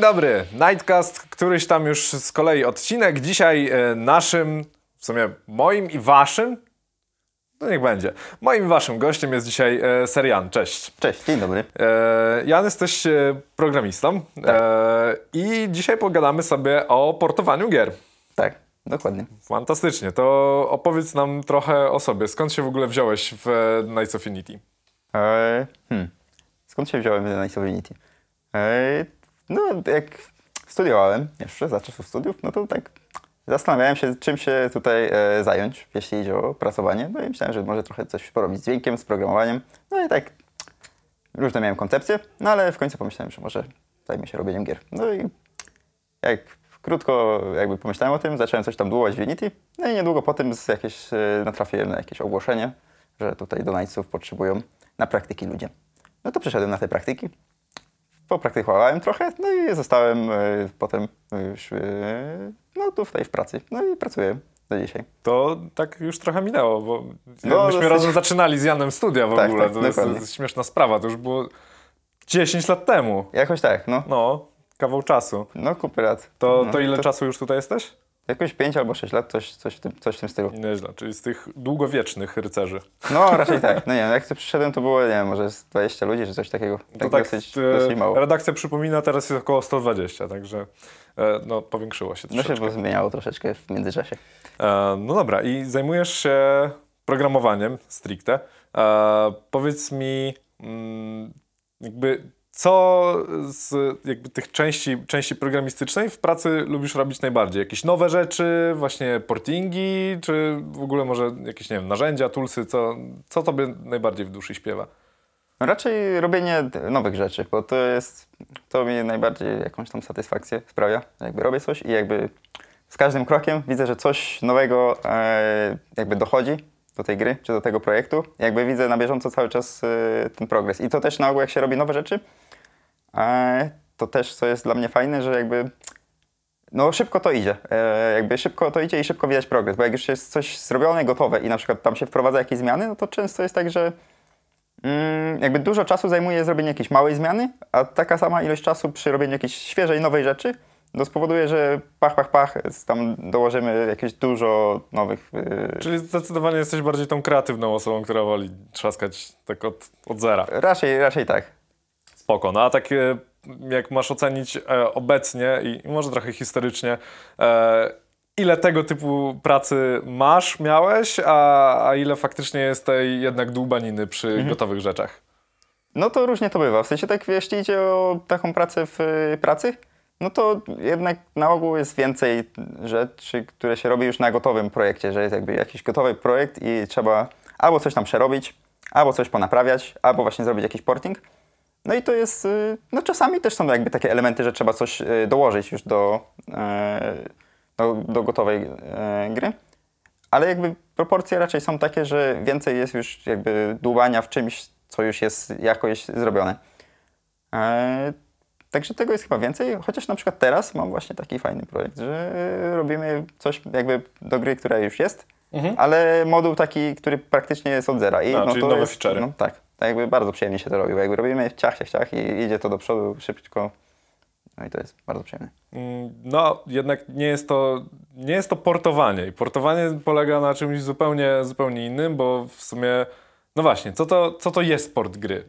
Dzień dobry, Nightcast, któryś tam już z kolei odcinek. Dzisiaj e, naszym, w sumie moim i waszym, no niech będzie, moim i waszym gościem jest dzisiaj e, Serian. Cześć. Cześć, dzień dobry. E, Jan, jesteś e, programistą e, i dzisiaj pogadamy sobie o portowaniu gier. Tak, dokładnie. Fantastycznie, to opowiedz nam trochę o sobie. Skąd się w ogóle wziąłeś w e, Knights of Unity? Eee, hmm. Skąd się wziąłem w Nice of Unity? No, jak studiowałem jeszcze za czasów studiów, no to tak zastanawiałem się, czym się tutaj e, zająć, jeśli idzie o pracowanie. No i myślałem, że może trochę coś porobić z dźwiękiem, z programowaniem. No i tak różne miałem koncepcje, no ale w końcu pomyślałem, że może zajmę się robieniem gier. No i jak krótko jakby pomyślałem o tym, zacząłem coś tam długować w Unity, no i niedługo po tym z jakieś, e, natrafiłem na jakieś ogłoszenie, że tutaj do potrzebują na praktyki ludzie. No to przyszedłem na te praktyki, popraktykowałem trochę, no i zostałem e, potem już e, no, tutaj w pracy. No i pracuję do dzisiaj. To tak już trochę minęło, bo No, myśmy dosyć- razem zaczynali z Janem studia w Tak, ogóle. tak, to, jest, to jest śmieszna sprawa, to już było 10 lat temu. Jakoś tak, no. No, kawał czasu. No kupy lat. To, no, to ile czasu już tutaj jesteś? Jakoś 5 albo 6 lat, coś, coś, w tym, coś w tym stylu. Nieźle, czyli z tych długowiecznych rycerzy. No raczej tak. No nie wiem, jak tu przyszedłem, to było, nie wiem, może z 20 ludzi, czy coś takiego. To Tak, tak, dosyć, e, dosyć mało. redakcja przypomina, teraz jest około 120, także e, no, powiększyło się No się troszeczkę. bo zmieniało troszeczkę w międzyczasie. E, no dobra, i zajmujesz się programowaniem stricte. E, powiedz mi, mm, jakby co z jakby tych części, części programistycznej w pracy lubisz robić najbardziej? Jakieś nowe rzeczy, właśnie portingi, czy w ogóle może jakieś, nie wiem, narzędzia, toolsy, co, co tobie najbardziej w duszy śpiewa? No raczej robienie nowych rzeczy, bo to jest, to mi najbardziej jakąś tam satysfakcję sprawia. Jakby robię coś i jakby z każdym krokiem widzę, że coś nowego e, jakby dochodzi do tej gry, czy do tego projektu. Jakby widzę na bieżąco cały czas e, ten progres. I to też na ogół, jak się robi nowe rzeczy, to też, co jest dla mnie fajne, że jakby no szybko to idzie. E, jakby szybko to idzie i szybko widać progres, bo jak już jest coś zrobione, gotowe i na przykład tam się wprowadza jakieś zmiany, no to często jest tak, że Mm, jakby dużo czasu zajmuje zrobienie jakiejś małej zmiany, a taka sama ilość czasu przy robieniu jakiejś świeżej, nowej rzeczy to spowoduje, że pach, pach, pach, tam dołożymy jakieś dużo nowych... Yy, Czyli zdecydowanie jesteś bardziej tą kreatywną osobą, która woli trzaskać tak od, od zera. raczej, raczej tak. Spoko. No a tak e, jak masz ocenić e, obecnie i może trochę historycznie, e, ile tego typu pracy masz, miałeś, a, a ile faktycznie jest tej jednak dłubaniny przy Mhm. gotowych rzeczach? No to różnie to bywa. W sensie tak, jeśli idzie o taką pracę w y, pracy, no to jednak na ogół jest więcej rzeczy, które się robi już na gotowym projekcie, że jest jakby jakiś gotowy projekt i trzeba albo coś tam przerobić, albo coś ponaprawiać, albo właśnie zrobić jakiś porting. No i to jest, y, no czasami też są jakby takie elementy, że trzeba coś y, dołożyć już do, e, do, do gotowej e, gry. Ale jakby proporcje raczej są takie, że więcej jest już jakby dłubania w czymś, co już jest jakoś zrobione. E, także tego jest chyba więcej, chociaż na przykład teraz mam właśnie taki fajny projekt, że robimy coś jakby do gry, która już jest, ale moduł taki, który praktycznie jest od zera. I A, czyli to nowe jest. No, tak, tak jakby bardzo przyjemnie się to robi, bo jakby robimy ciach, ciach, ciach i idzie to do przodu szybko. No i to jest bardzo przyjemne. Mm, No, jednak nie jest to, nie jest to portowanie. I portowanie polega na czymś zupełnie, zupełnie innym, bo w sumie, no właśnie, co to, co to jest port gry?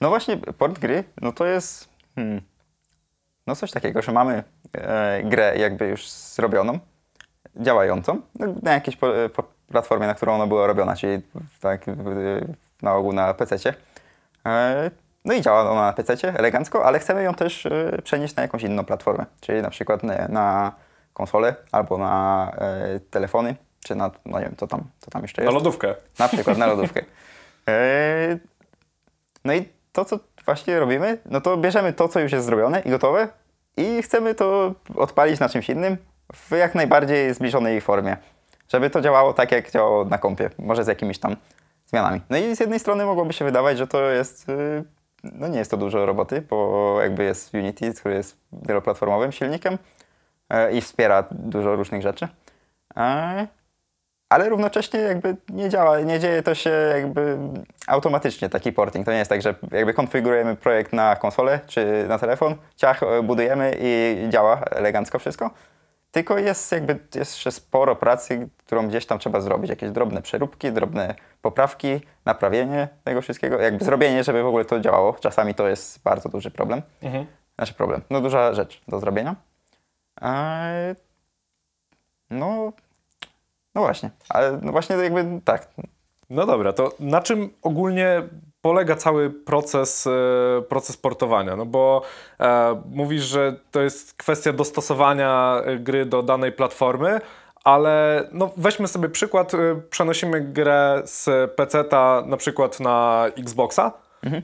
No właśnie, port gry, no to jest hmm, no coś takiego, że mamy e, grę jakby już zrobioną, działającą, no, na jakiejś po, po platformie, na którą ona była robiona, czyli tak w- na ogół na PC-cie. E, no i działa ona na PC-cie elegancko, ale chcemy ją też e, przenieść na jakąś inną platformę, czyli na przykład na, na konsolę albo na e, telefony, czy na, no nie wiem, co tam, co tam jeszcze Na jest. lodówkę. Na przykład na lodówkę. No i to, co właśnie robimy, no to bierzemy to, co już jest zrobione i gotowe i chcemy to odpalić na czymś innym w jak najbardziej zbliżonej formie, żeby to działało tak, jak działało na kompie, może z jakimiś tam zmianami. No i z jednej strony mogłoby się wydawać, że to jest, yy, no nie jest to dużo roboty, bo jakby jest Unity, który jest wieloplatformowym silnikiem e, i wspiera dużo różnych rzeczy. E, ale równocześnie jakby nie działa, nie dzieje to się jakby automatycznie, taki porting. To nie jest tak, że jakby konfigurujemy projekt na konsolę czy na telefon, ciach, e, budujemy i działa elegancko wszystko. Tylko jest jakby jeszcze sporo pracy, którą gdzieś tam trzeba zrobić. Jakieś drobne przeróbki, drobne poprawki, naprawienie tego wszystkiego. Jakby zrobienie, żeby w ogóle to działało. Czasami to jest bardzo duży problem. Mhm. Znaczy problem, no duża rzecz do zrobienia. Eee, no, no właśnie, ale no właśnie jakby tak. No dobra, to na czym ogólnie polega cały proces, e, proces portowania? No bo e, mówisz, że to jest kwestia dostosowania e, gry do danej platformy, ale no weźmy sobie przykład, e, przenosimy grę z PC-ta na przykład na Xboxa.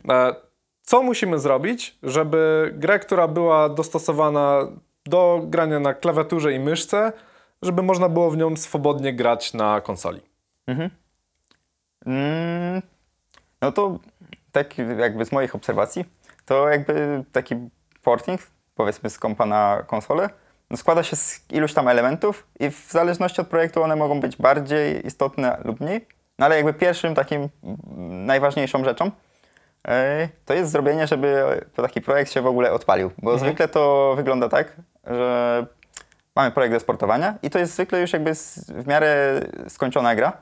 E, co musimy zrobić, żeby grę, która była dostosowana do grania na klawiaturze i myszce, żeby można było w nią swobodnie grać na konsoli? Mm, no to tak jakby z moich obserwacji, to jakby taki porting, powiedzmy z kompa na konsolę, no składa się z iluś tam elementów i w zależności od projektu one mogą być bardziej istotne lub mniej. No ale jakby pierwszym takim mm, najważniejszą rzeczą to jest zrobienie, żeby taki projekt się w ogóle odpalił. Bo zwykle to wygląda tak, że mamy projekt do sportowania i to jest zwykle już jakby w miarę skończona gra.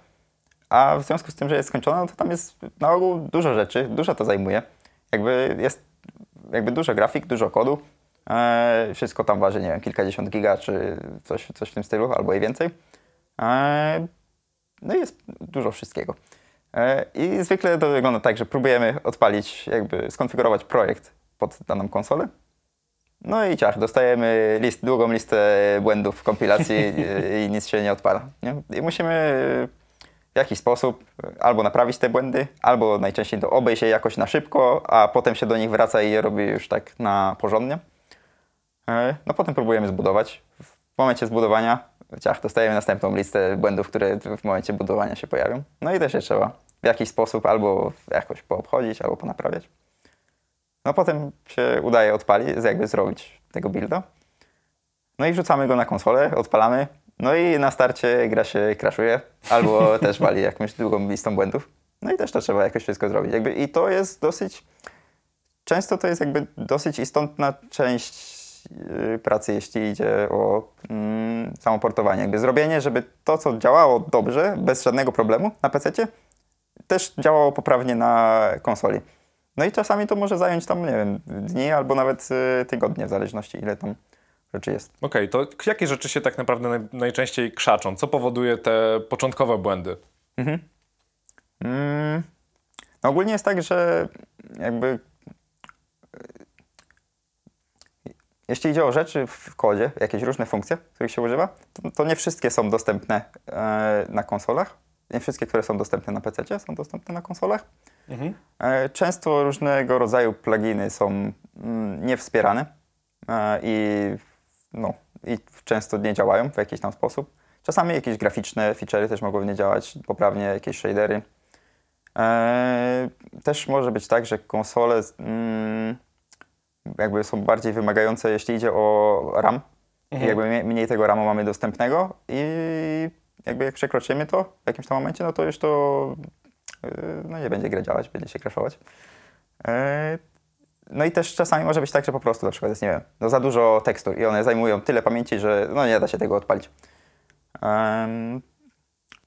A w związku z tym, że jest skończona, no to tam jest na ogół dużo rzeczy, dużo to zajmuje. Jakby jest jakby dużo grafik, dużo kodu. E, wszystko tam waży, nie wiem, kilkadziesiąt giga czy coś, coś w tym stylu, albo i więcej. E, no i jest dużo wszystkiego. E, I zwykle to wygląda tak, że próbujemy odpalić, jakby skonfigurować projekt pod daną konsolę. No i ciach, dostajemy list, długą listę błędów w kompilacji i, i nic się nie odpala. Nie? I musimy w jakiś sposób albo naprawić te błędy, albo najczęściej to obejść je jakoś na szybko, a potem się do nich wraca i je robi już tak na porządnie. E, No potem próbujemy zbudować. W momencie zbudowania ciach, dostajemy następną listę błędów, które w momencie budowania się pojawią. No i też je trzeba w jakiś sposób albo jakoś poobchodzić, albo ponaprawiać. No potem się udaje odpalić, jakby zrobić tego builda. No i wrzucamy go na konsolę, odpalamy. No i na starcie gra się crashuje, albo też wali jakąś długą listą błędów. No i też to trzeba jakoś wszystko zrobić. Jakby I to jest dosyć, często to jest jakby dosyć istotna część yy, pracy, jeśli idzie o mm, samo portowanie. Jakby zrobienie, żeby to, co działało dobrze, bez żadnego problemu na PC, też działało poprawnie na konsoli. No i czasami to może zająć tam, nie wiem, dni albo nawet y, tygodnie, w zależności ile tam rzeczy jest. Okej, to jakie rzeczy się tak naprawdę naj, najczęściej krzaczą? Co powoduje te początkowe błędy? Mm, no ogólnie jest tak, że jakby y, jeśli idzie o rzeczy w kodzie, jakieś różne funkcje, których się używa, to, to nie wszystkie są dostępne e, na konsolach. Nie wszystkie, które są dostępne na PC, są dostępne na konsolach. Mhm. E, Często różnego rodzaju pluginy są mm, niewspierane e, i, no, i często nie działają w jakiś tam sposób. Czasami jakieś graficzne feature'y też mogą nie działać poprawnie, jakieś shadery. E, Też może być tak, że konsole mm, jakby są bardziej wymagające, jeśli idzie o RAM. I jakby mniej tego RAMu mamy dostępnego i jakby jak przekroczymy to w jakimś tam momencie, no to już to yy, no nie będzie gra działać, będzie się crashować. Yy, No i też czasami może być tak, że po prostu na przykład jest, nie wiem, no za dużo tekstur i one zajmują tyle pamięci, że no nie da się tego odpalić. Em,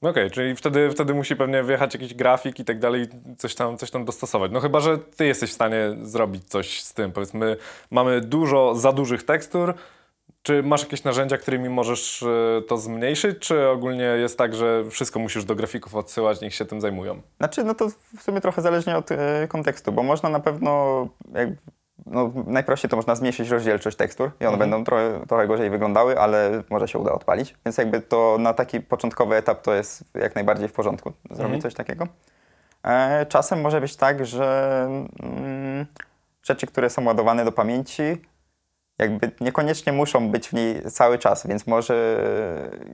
Okej, czyli wtedy, wtedy musi pewnie wjechać jakiś grafik i tak dalej, coś tam, coś tam dostosować. No chyba, że ty jesteś w stanie zrobić coś z tym. Powiedzmy, mamy dużo za dużych tekstur. Czy masz jakieś narzędzia, którymi możesz e, to zmniejszyć, czy ogólnie jest tak, że wszystko musisz do grafików odsyłać, niech się tym zajmują? Znaczy, no to w sumie trochę zależnie od e, kontekstu, bo można na pewno, jak, no, najprościej to można zmniejszyć rozdzielczość tekstur i one będą trochę, trochę gorzej wyglądały, ale może się uda odpalić. Więc jakby to na taki początkowy etap to jest jak najbardziej w porządku zrobić coś takiego. E, czasem może być tak, że mm, rzeczy, które są ładowane do pamięci, jakby niekoniecznie muszą być w niej cały czas, więc może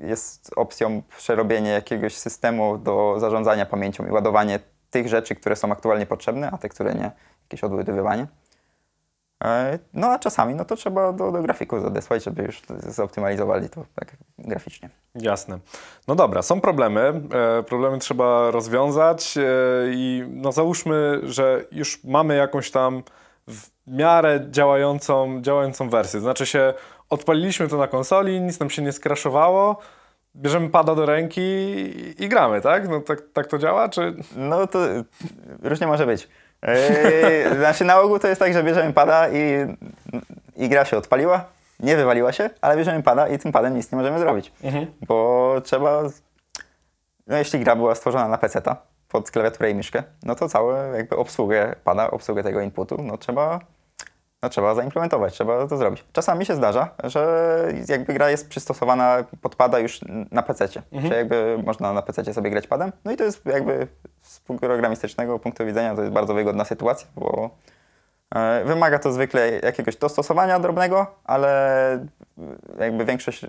jest opcją przerobienie jakiegoś systemu do zarządzania pamięcią i ładowanie tych rzeczy, które są aktualnie potrzebne, a te, które nie, jakieś odładowywanie. E, No a czasami no to trzeba do, do grafików zadesłać, żeby już zoptymalizowali to tak graficznie. Jasne. No dobra, są problemy. E, problemy trzeba rozwiązać e, i no załóżmy, że już mamy jakąś tam miarę działającą, działającą wersję. Znaczy się, odpaliliśmy to na konsoli, nic nam się nie skraszowało, bierzemy pada do ręki i, i gramy, tak? No tak, tak to działa, czy... No to różnie może być. Yy, znaczy na ogół to jest tak, że bierzemy pada i, i gra się odpaliła, nie wywaliła się, ale bierzemy pada i tym padem nic nie możemy zrobić. Bo trzeba, no jeśli gra była stworzona na PC-ta pod klawiaturę i myszkę, no to całą jakby obsługę pada, obsługę tego inputu, no trzeba, no trzeba zaimplementować, trzeba to zrobić. Czasami się zdarza, że jakby gra jest przystosowana pod pada już na PC-cie, że jakby można na PC-cie sobie grać padem, no i to jest jakby z programistycznego punktu widzenia to jest bardzo wygodna sytuacja, bo e, wymaga to zwykle jakiegoś dostosowania drobnego, ale jakby większość e,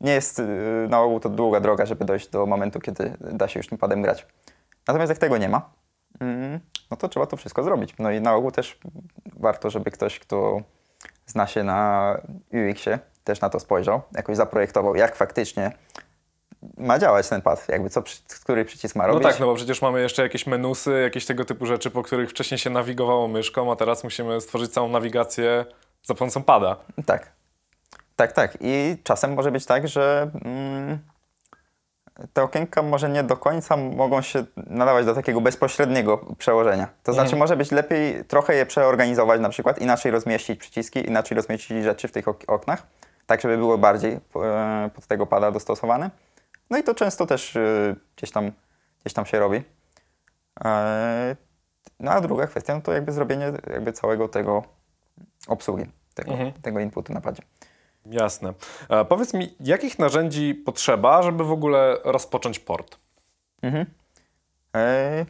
nie jest e, na ogół to długa droga, żeby dojść do momentu, kiedy da się już tym padem grać. Natomiast jak tego nie ma, no to trzeba to wszystko zrobić. No i na ogół też warto, żeby ktoś, kto zna się na UX-ie, też na to spojrzał, jakoś zaprojektował, jak faktycznie ma działać ten pad, jakby co, który przycisk ma No robić. tak, no bo przecież mamy jeszcze jakieś menusy, jakieś tego typu rzeczy, po których wcześniej się nawigowało myszką, a teraz musimy stworzyć całą nawigację za pomocą pada. Tak. Tak, tak. I czasem może być tak, że mm, te okienka może nie do końca mogą się nadawać do takiego bezpośredniego przełożenia. To znaczy może być lepiej trochę je przeorganizować na przykład, inaczej rozmieścić przyciski, inaczej rozmieścić rzeczy w tych ok- oknach, tak żeby było bardziej e, pod tego pada dostosowane. No i to często też e, gdzieś, tam, gdzieś tam się robi. E, no a druga kwestia no to jakby zrobienie jakby całego tego obsługi, tego, tego inputu na padzie. Jasne. E, powiedz mi, jakich narzędzi potrzeba, żeby w ogóle rozpocząć port? E,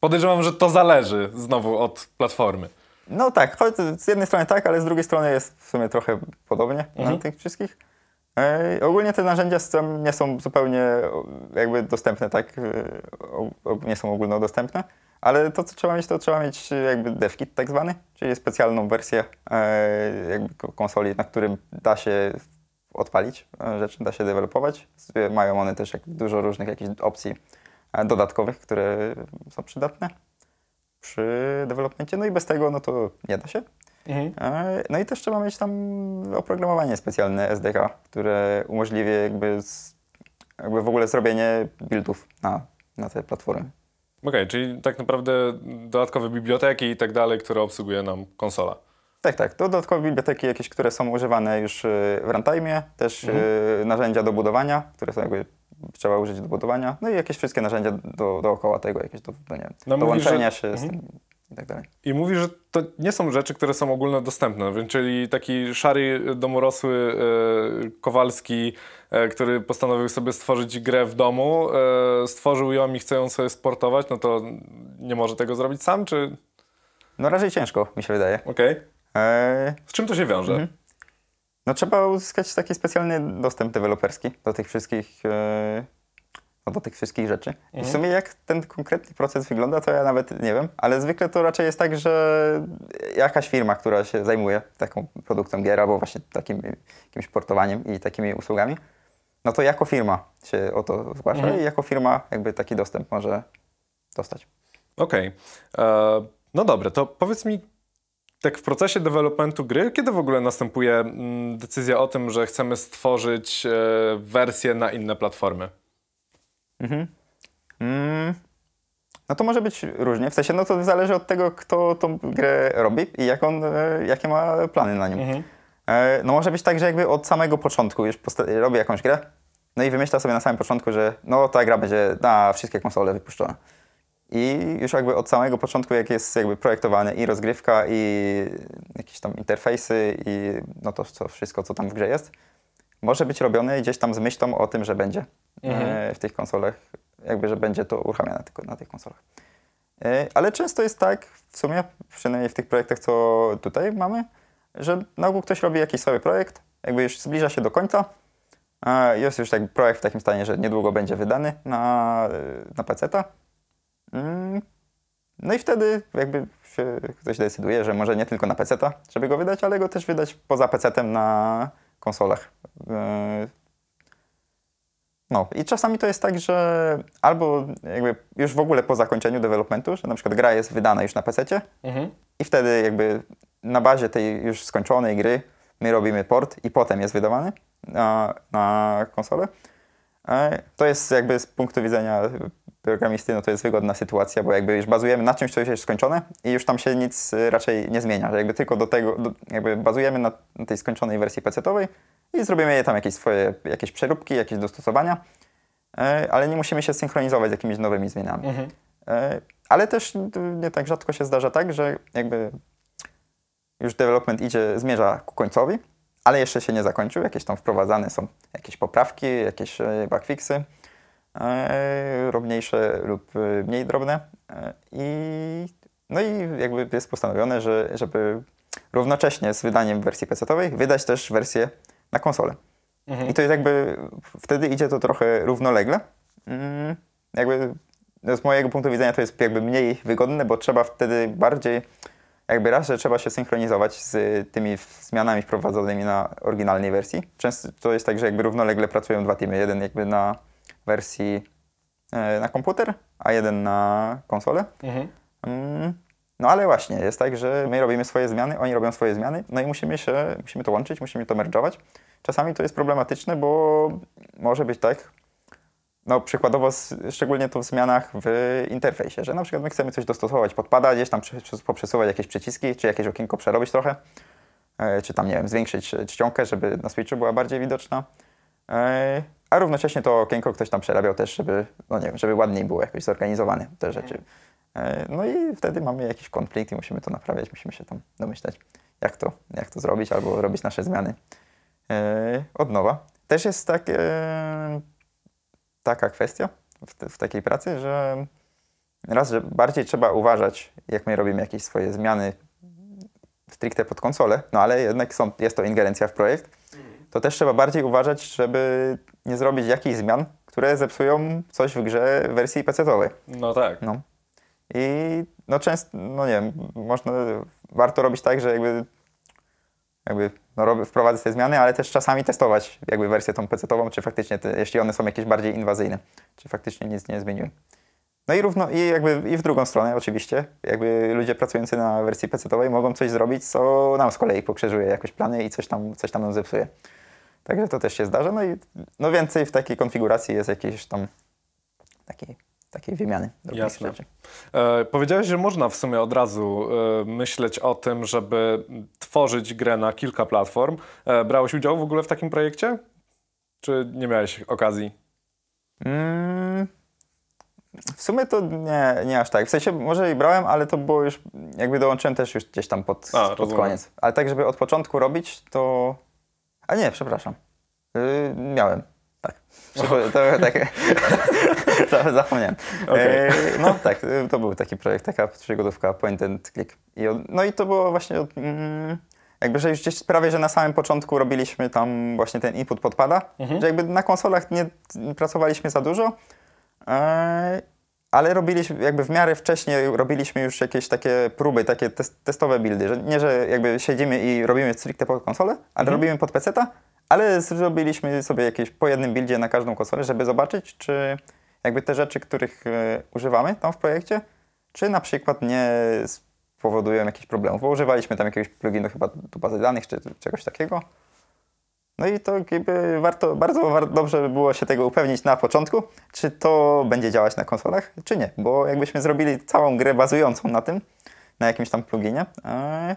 Podejrzewam, że to zależy znowu od platformy. No tak, choć z jednej strony tak, ale z drugiej strony jest w sumie trochę podobnie na tych wszystkich. E, ogólnie te narzędzia nie są zupełnie jakby dostępne, tak, e, nie są ogólnodostępne, ale to co trzeba mieć, to trzeba mieć e, jakby devkit tak zwany, czyli specjalną wersję e, jakby ko- konsoli, na którym da się odpalić e, rzeczy, da się dewelopować. Z- Mają one też dużo różnych jakichś opcji e, dodatkowych, które są przydatne przy dewelopmencie, no i bez tego no to nie da się. E, No i też trzeba mieć tam oprogramowanie specjalne SDK, które umożliwi jakby, z, jakby w ogóle zrobienie buildów na, na te platformy. Okej, czyli tak naprawdę dodatkowe biblioteki i tak dalej, które obsługuje nam konsola. Tak, tak. To dodatkowe biblioteki jakieś, które są używane już e, w runtime, też e, narzędzia do budowania, które są jakby trzeba użyć do budowania, no i jakieś wszystkie narzędzia do, dookoła tego, jakieś do, do, nie No do mówisz, łączenia że- się z tym i tak dalej. I mówi, że to nie są rzeczy, które są ogólnodostępne, więc czyli taki szary, domorosły e, Kowalski, e, który postanowił sobie stworzyć grę w domu, e, stworzył ją i chce ją sobie sportować, no to nie może tego zrobić sam, czy... No raczej ciężko, mi się wydaje. Okej. E, Z czym to się wiąże? No trzeba uzyskać taki specjalny dostęp deweloperski do tych wszystkich, e, do tych wszystkich rzeczy. I w sumie jak ten konkretny proces wygląda, to ja nawet nie wiem, ale zwykle to raczej jest tak, że jakaś firma, która się zajmuje taką produkcją gier albo właśnie takim jakimś portowaniem i takimi usługami, no to jako firma się o to zgłasza i jako firma jakby taki dostęp może dostać. Okej. E, No dobra, to powiedz mi, tak w procesie developmentu gry, kiedy w ogóle następuje mm, decyzja o tym, że chcemy stworzyć e, wersję na inne platformy? Mm, no to może być różnie, w sensie no to zależy od tego, kto tą grę robi i jak on, e, jakie ma plany na nią. E, No może być tak, że jakby od samego początku już robi jakąś grę, no i wymyśla sobie na samym początku, że no ta gra będzie na wszystkie konsole wypuszczona. I już jakby od samego początku, jak jest jakby projektowane i rozgrywka, i jakieś tam interfejsy, i no to co, wszystko, co tam w grze jest, może być robione gdzieś tam z myślą o tym, że będzie e, w tych konsolach, jakby, że będzie to uruchamiane tylko na tych konsolach. E, Ale często jest tak, w sumie, przynajmniej w tych projektach, co tutaj mamy, że na ogół ktoś robi jakiś sobie projekt, jakby już zbliża się do końca, jest już tak projekt w takim stanie, że niedługo będzie wydany na, na PC-ta. Mm, No i wtedy jakby się ktoś decyduje, że może nie tylko na PC-ta, żeby go wydać, ale go też wydać poza PC-tem na, konsolach. E, no i czasami to jest tak, że albo jakby już w ogóle po zakończeniu developmentu, że na przykład gra jest wydana już na PC Mhm. i wtedy jakby na bazie tej już skończonej gry my robimy port i potem jest wydawany na, na konsolę. E, To jest jakby z punktu widzenia programisty, no to jest wygodna sytuacja, bo jakby już bazujemy na czymś, co już jest skończone i już tam się nic y, raczej nie zmienia, że jakby tylko do tego, do, jakby bazujemy na, na tej skończonej wersji PC-owej i zrobimy je tam jakieś swoje, jakieś przeróbki, jakieś dostosowania, e, ale nie musimy się synchronizować z jakimiś nowymi zmianami. Mhm. E, Ale też y, nie tak rzadko się zdarza tak, że jakby już development idzie, zmierza ku końcowi, ale jeszcze się nie zakończył, jakieś tam wprowadzane są jakieś poprawki, jakieś bugfixy, drobniejsze lub e, mniej drobne e, i no i jakby jest postanowione, że, żeby równocześnie z wydaniem wersji PC-owej wydać też wersję na konsolę. Mhm. I to jest jakby, wtedy idzie to trochę równolegle. Mm, jakby no z mojego punktu widzenia to jest jakby mniej wygodne, bo trzeba wtedy bardziej, jakby raz, że trzeba się synchronizować z tymi zmianami wprowadzonymi na oryginalnej wersji. Często to jest tak, że jakby równolegle pracują dwa teamy. Jeden jakby na wersji e, na komputer, a jeden na konsolę. Mhm. Mm, No ale właśnie, jest tak, że my robimy swoje zmiany, oni robią swoje zmiany, no i musimy się, musimy to łączyć, musimy to merge'ować. Czasami to jest problematyczne, bo może być tak, no przykładowo, szczególnie to w zmianach w interfejsie, że na przykład my chcemy coś dostosować, podpada, gdzieś tam poprzesuwać jakieś przyciski, czy jakieś okienko przerobić trochę, e, czy tam, nie wiem, zwiększyć e, czcionkę, żeby na Switchu była bardziej widoczna. A równocześnie to okienko ktoś tam przerabiał też, żeby, no nie wiem, żeby ładniej było jakoś zorganizowane te rzeczy. E, No i wtedy mamy jakiś konflikt i musimy to naprawiać, musimy się tam domyślać, jak to, jak to zrobić, albo robić nasze zmiany e, od nowa. Też jest tak, e, taka kwestia w, w takiej pracy, że raz, że bardziej trzeba uważać, jak my robimy jakieś swoje zmiany stricte pod konsolę, no ale jednak są, jest to ingerencja w projekt, to też trzeba bardziej uważać, żeby nie zrobić jakichś zmian, które zepsują coś w grze w wersji PC-owej. No tak. No. I no często, no nie wiem, można, warto robić tak, że jakby, jakby no rob, wprowadzać te zmiany, ale też czasami testować jakby wersję tą PC-ową, czy faktycznie, te, jeśli one są jakieś bardziej inwazyjne, czy faktycznie nic nie zmieniły. No i równo, i jakby i w drugą stronę oczywiście, jakby ludzie pracujący na wersji PC-owej mogą coś zrobić, co nam z kolei pokrzyżuje jakoś plany i coś tam, coś tam nam zepsuje. Także to też się zdarza, no i no więcej w takiej konfiguracji jest jakiejś tam takiej, takiej wymiany. Jasne. rzeczy. E, powiedziałeś, że można w sumie od razu e, myśleć o tym, żeby tworzyć grę na kilka platform. E, brałeś udział w ogóle w takim projekcie? Czy nie miałeś okazji? Mm, w sumie to nie, nie aż tak. W sensie może i brałem, ale to było już, jakby dołączyłem też już gdzieś tam pod, A, pod koniec. Ale tak, żeby od początku robić, to... A nie, przepraszam. Yy, miałem. Tak. Przypo- To, tak zapomniałem. Okej. Yy, no tak, yy, to był taki projekt, taka przygodówka point and click. I od, no i to było właśnie od, mm, jakby, że już gdzieś prawie, że na samym początku robiliśmy tam właśnie ten input podpada, że jakby na konsolach nie pracowaliśmy za dużo, Eee, ale robiliśmy, jakby w miarę wcześniej robiliśmy już jakieś takie próby, takie tes- testowe buildy, że nie, że jakby siedzimy i robimy stricte pod konsolę, ale robimy pod PC-ta, ale zrobiliśmy sobie jakieś po jednym buildzie na każdą konsolę, żeby zobaczyć, czy jakby te rzeczy, których e, używamy tam w projekcie, czy na przykład nie spowodują jakichś problemów, bo używaliśmy tam jakiegoś pluginu chyba do bazy danych, czy czegoś takiego. No i to jakby warto, bardzo war, dobrze by było się tego upewnić na początku, czy to będzie działać na konsolach, czy nie. Bo jakbyśmy zrobili całą grę bazującą na tym, na jakimś tam pluginie, e,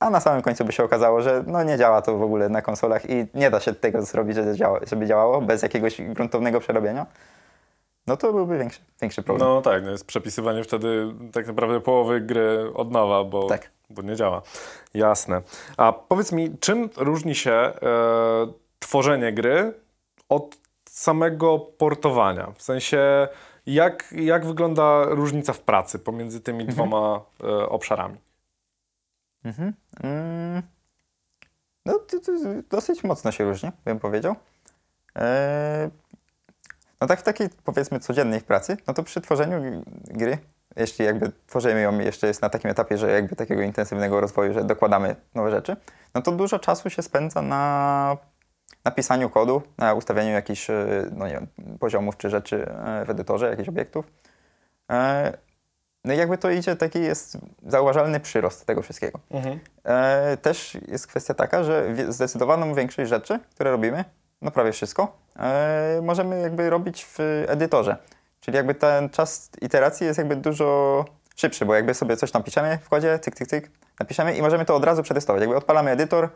a na samym końcu by się okazało, że no nie działa to w ogóle na konsolach i nie da się tego zrobić, żeby, działa, żeby działało bez jakiegoś gruntownego przerobienia, no to byłby większy, większy problem. No tak, no jest przepisywanie wtedy tak naprawdę połowy gry od nowa, bo, Tak. bo nie działa. Jasne. A powiedz mi, czym różni się e, tworzenie gry od samego portowania? W sensie, jak, jak wygląda różnica w pracy pomiędzy tymi dwoma e, obszarami? Mhm. Mm. No to, to dosyć mocno się różni, bym powiedział. Eee, no tak w takiej powiedzmy codziennej pracy, no to przy tworzeniu gry jeśli jakby tworzymy ją jeszcze jest na takim etapie, że jakby takiego intensywnego rozwoju, że dokładamy nowe rzeczy, no to dużo czasu się spędza na napisaniu kodu, na ustawianiu jakichś e, no nie wiem, poziomów czy rzeczy e, w edytorze, jakichś obiektów. E, No i jakby to idzie, taki jest zauważalny przyrost tego wszystkiego. Mhm. Też jest kwestia taka, że zdecydowaną większość rzeczy, które robimy, no prawie wszystko, e, możemy jakby robić w edytorze. Czyli jakby ten czas iteracji jest jakby dużo szybszy, bo jakby sobie coś tam piszemy w kodzie, cyk, cyk, cyk, napiszemy i możemy to od razu przetestować. Jakby odpalamy edytor,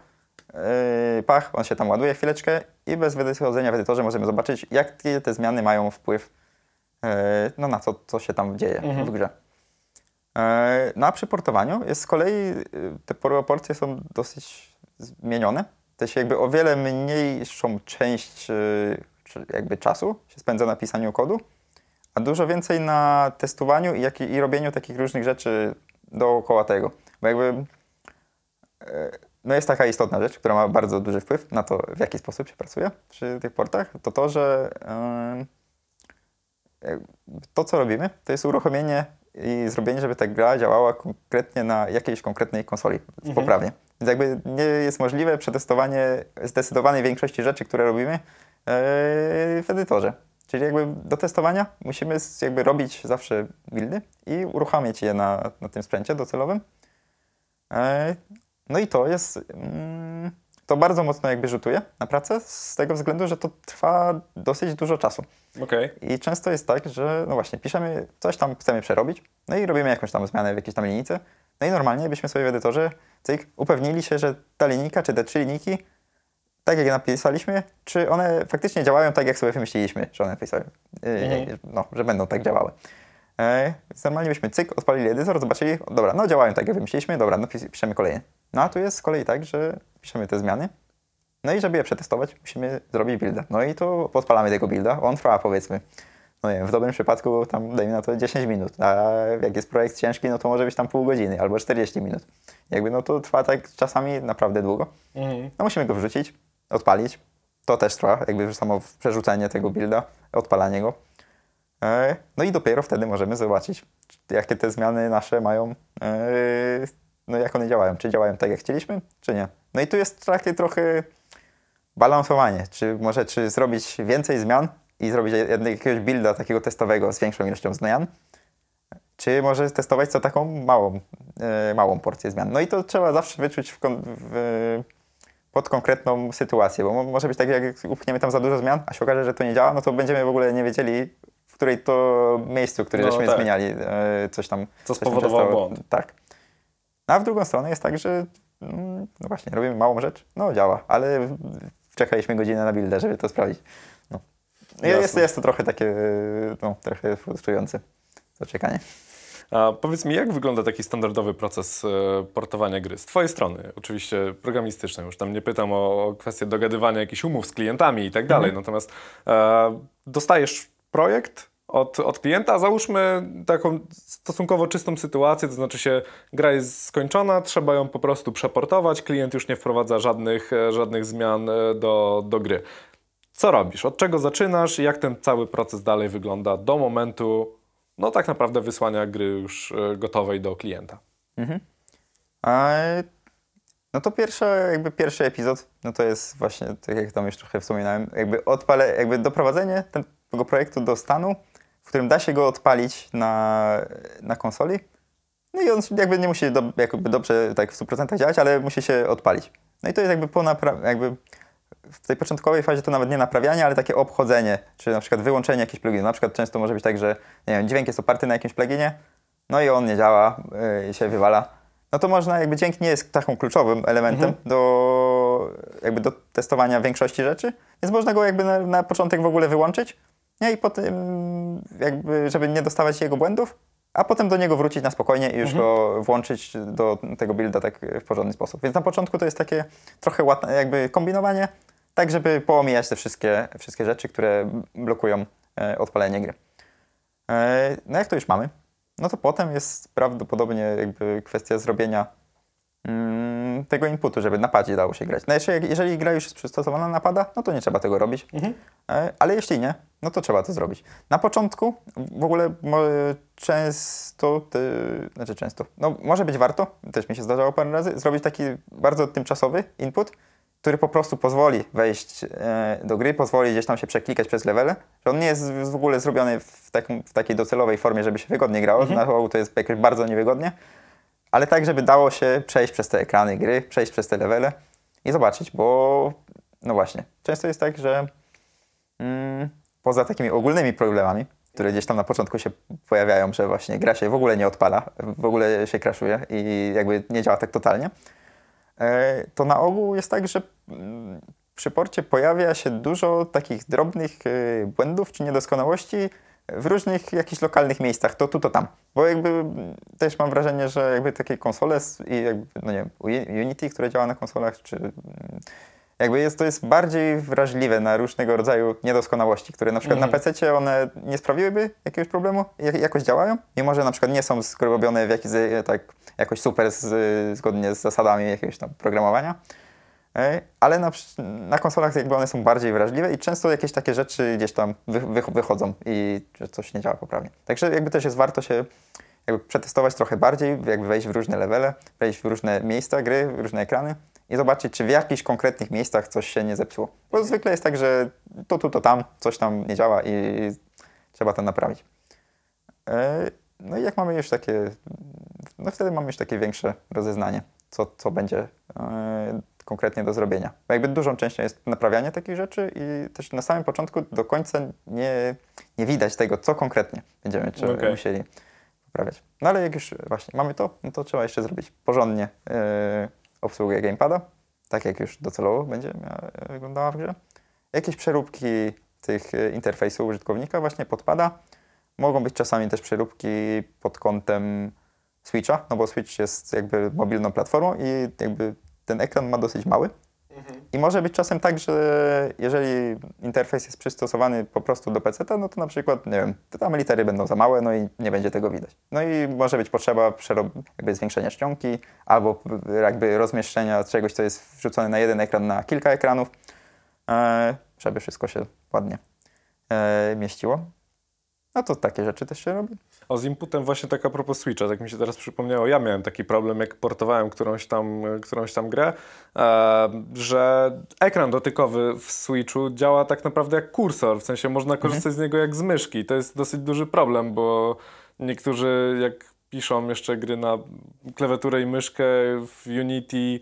yy, pach, on się tam ładuje chwileczkę i bez wychodzenia w edytorze możemy zobaczyć, jakie te zmiany mają wpływ yy, no, na to, co się tam dzieje Mhm. w grze. E, Na przyportowaniu jest z kolei te proporcje są dosyć zmienione. To się jakby o wiele mniejszą część y, jakby czasu się spędza na pisaniu kodu, a dużo więcej na testowaniu i, jak, i robieniu takich różnych rzeczy dookoła tego. Bo jakby e, no jest taka istotna rzecz, która ma bardzo duży wpływ na to, w jaki sposób się pracuje przy tych portach, to to, że e, to, co robimy, to jest uruchomienie i zrobienie, żeby ta gra działała konkretnie na jakiejś konkretnej konsoli Mhm. poprawnie. Więc jakby nie jest możliwe przetestowanie zdecydowanej większości rzeczy, które robimy e, w edytorze. Czyli jakby do testowania musimy jakby robić zawsze buildy i uruchamiać je na, na tym sprzęcie docelowym. E, No i to jest, mm, to bardzo mocno jakby rzutuje na pracę z tego względu, że to trwa dosyć dużo czasu. Okej. I często jest tak, że no właśnie, piszemy, coś tam chcemy przerobić, no i robimy jakąś tam zmianę w jakiejś tam linijce, no i normalnie byśmy sobie w edytorze, cyk, upewnili się, że ta linijka, czy te trzy linijki, tak jak je napisaliśmy, czy one faktycznie działają tak, jak sobie wymyśliliśmy, że one napisały, yy, Mhm. no, że będą tak działały. E, więc normalnie byśmy cyk, odpalili edytor, zobaczyli, dobra, no działają tak, jak wymyśliliśmy, dobra, no pis- piszemy kolejny. No a tu jest z kolei tak, że piszemy te zmiany, no i żeby je przetestować, musimy zrobić builda. No i tu podpalamy tego builda. On trwa powiedzmy, no nie wiem, w dobrym przypadku tam dajmy na to 10 minut, a jak jest projekt ciężki, no to może być tam pół godziny albo 40 minut. Jakby no to trwa tak czasami naprawdę długo. Mhm. No musimy go wrzucić, odpalić. To też trwa, jakby samo przerzucenie tego builda, odpalanie go. E, No i dopiero wtedy możemy zobaczyć, jakie te zmiany nasze mają, e, no jak one działają. Czy działają tak, jak chcieliśmy, czy nie. No i tu jest takie trochę balansowanie. Czy może czy zrobić więcej zmian i zrobić jakiegoś builda takiego testowego z większą ilością zmian, czy może testować co taką małą, e, małą porcję zmian. No i to trzeba zawsze wyczuć w, w, pod konkretną sytuację, bo mo- może być tak, jak upchniemy tam za dużo zmian, a się okaże, że to nie działa, no to będziemy w ogóle nie wiedzieli, w której to miejscu, które No żeśmy tak. zmieniali, e, coś tam. Co spowodowało błąd. Tak. A w drugą stronę jest tak, że mm, no właśnie, robimy małą rzecz, no działa, ale czekaliśmy godzinę na buildę, żeby to sprawdzić. Jest, jest to trochę takie, no, trochę frustrujące to czekanie. A powiedz mi, jak wygląda taki standardowy proces e, portowania gry? Z Twojej strony, oczywiście programistycznej, już tam nie pytam o, kwestię dogadywania jakichś umów z klientami i tak dalej, natomiast e, dostajesz projekt od, od klienta, załóżmy taką stosunkowo czystą sytuację, to znaczy się gra jest skończona, trzeba ją po prostu przeportować, klient już nie wprowadza żadnych, e, żadnych zmian e, do, do gry. Co robisz? Od czego zaczynasz jak ten cały proces dalej wygląda do momentu, no tak naprawdę wysłania gry już e, gotowej do klienta? A, no to pierwsze, jakby pierwszy epizod, no to jest właśnie, tak jak tam już trochę wspominałem, jakby odpalę, jakby doprowadzenie tego projektu do stanu, w którym da się go odpalić na, na konsoli. No i on jakby nie musi do, jakby dobrze tak w 100% działać, ale musi się odpalić. No i to jest jakby po jakby w tej początkowej fazie to nawet nie naprawianie, ale takie obchodzenie, czy na przykład wyłączenie jakichś pluginów. Na przykład często może być tak, że nie wiem, dźwięk jest oparty na jakimś pluginie, no i on nie działa yy, i się wywala. No to można, jakby dźwięk nie jest taką kluczowym elementem do, jakby do testowania większości rzeczy, więc można go jakby na, na początek w ogóle wyłączyć nie? i potem jakby, żeby nie dostawać jego błędów, a potem do niego wrócić na spokojnie i już go włączyć do tego builda tak w porządny sposób. Więc na początku to jest takie trochę jakby kombinowanie, tak żeby poomijać te wszystkie, wszystkie rzeczy, które blokują e, odpalenie gry. E, no jak to już mamy, no to potem jest prawdopodobnie jakby kwestia zrobienia mm, tego inputu, żeby na padzie dało się grać. No jeszcze jak, jeżeli gra już jest przystosowana na pada, no to nie trzeba tego robić. Mhm. E, ale jeśli nie, no to trzeba to zrobić. Na początku w ogóle często, ty, znaczy często, no może być warto, też mi się zdarzało parę razy, zrobić taki bardzo tymczasowy input, który po prostu pozwoli wejść e, do gry, pozwoli gdzieś tam się przeklikać przez levele, że on nie jest w ogóle zrobiony w, takim, w takiej docelowej formie, żeby się wygodnie grało, na ogół to jest jakoś bardzo niewygodnie, ale tak, żeby dało się przejść przez te ekrany gry, przejść przez te levele i zobaczyć, bo no właśnie, często jest tak, że mm, poza takimi ogólnymi problemami, które gdzieś tam na początku się pojawiają, że właśnie gra się w ogóle nie odpala, w ogóle się crashuje i jakby nie działa tak totalnie, to na ogół jest tak, że mm, przy porcie pojawia się dużo takich drobnych e, błędów czy niedoskonałości w różnych jakichś lokalnych miejscach, to tu, to tam. Bo jakby mm, też mam wrażenie, że jakby takie konsole i jakby, no nie wiem, Uni- Unity, które działa na konsolach, czy mm, jakby jest, to jest bardziej wrażliwe na różnego rodzaju niedoskonałości, które na przykład na PC one nie sprawiłyby jakiegoś problemu, jak, jakoś działają, mimo że na przykład nie są zrobione w jakiś, tak, jakoś super z, zgodnie z zasadami jakiegoś tam programowania. E, Ale na, na konsolach jakby one są bardziej wrażliwe i często jakieś takie rzeczy gdzieś tam wy, wy, wychodzą i że coś nie działa poprawnie. Także jakby też jest warto się jakby przetestować trochę bardziej, jakby wejść w różne levele, wejść w różne miejsca gry, w różne ekrany i zobaczyć, czy w jakichś konkretnych miejscach coś się nie zepsuło. Bo zwykle jest tak, że to tu, to tam, coś tam nie działa i trzeba to naprawić. E, No i jak mamy już takie, no wtedy mamy już takie większe rozeznanie, co, co będzie e, konkretnie do zrobienia. Bo jakby dużą częścią jest naprawianie takich rzeczy i też na samym początku do końca nie, nie widać tego, co konkretnie będziemy czy Okej. musieli poprawiać. No ale jak już właśnie mamy to, no to trzeba jeszcze zrobić porządnie e, obsługę gamepada, tak jak już docelowo będzie wyglądała w grze. Jakieś przeróbki tych e, interfejsów użytkownika właśnie podpada. Mogą być czasami też przeróbki pod kątem Switcha, no bo Switch jest jakby mobilną platformą i jakby ten ekran ma dosyć mały. I może być czasem tak, że jeżeli interfejs jest przystosowany po prostu do PC, no to na przykład, nie wiem, to tam litery będą za małe, no i nie będzie tego widać. No i może być potrzeba jakby zwiększenia czcionki albo jakby rozmieszczenia czegoś, co jest wrzucone na jeden ekran na kilka ekranów, e, żeby wszystko się ładnie e, mieściło. No to takie rzeczy też się robi. O, z inputem właśnie tak a propos Switcha, tak mi się teraz przypomniało, ja miałem taki problem, jak portowałem którąś tam, którąś tam grę, że ekran dotykowy w Switchu działa tak naprawdę jak kursor, w sensie można korzystać z niego jak z myszki. To jest dosyć duży problem, bo niektórzy jak piszą jeszcze gry na klawiaturę i myszkę w Unity,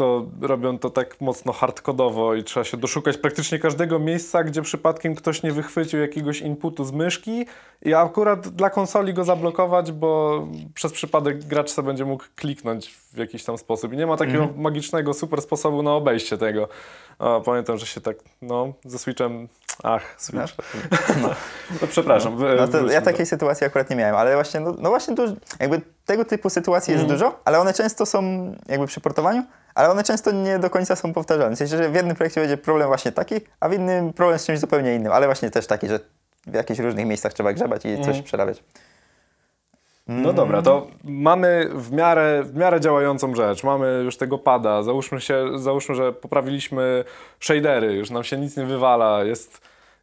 to robią to tak mocno hardkodowo i trzeba się doszukać praktycznie każdego miejsca, gdzie przypadkiem ktoś nie wychwycił jakiegoś inputu z myszki i akurat dla konsoli go zablokować, bo przez przypadek gracz sobie będzie mógł kliknąć w jakiś tam sposób. I nie ma takiego magicznego, super sposobu na obejście tego. A, pamiętam, że się tak, no, ze Switchem, ach, Switch. No, przepraszam. wy- No to ja do- takiej sytuacji akurat nie miałem, ale właśnie, no, no właśnie jakby tego typu sytuacji jest dużo, ale one często są jakby przy portowaniu, ale one często nie do końca są powtarzalne. W sensie, że w jednym projekcie będzie problem właśnie taki, a w innym problem z czymś zupełnie innym, ale właśnie też taki, że w jakichś różnych miejscach trzeba grzebać i coś przerabiać. No dobra, to mamy w miarę, w miarę działającą rzecz. Mamy już tego pada. Załóżmy, się, załóżmy, że poprawiliśmy shadery, już nam się nic nie wywala, jest,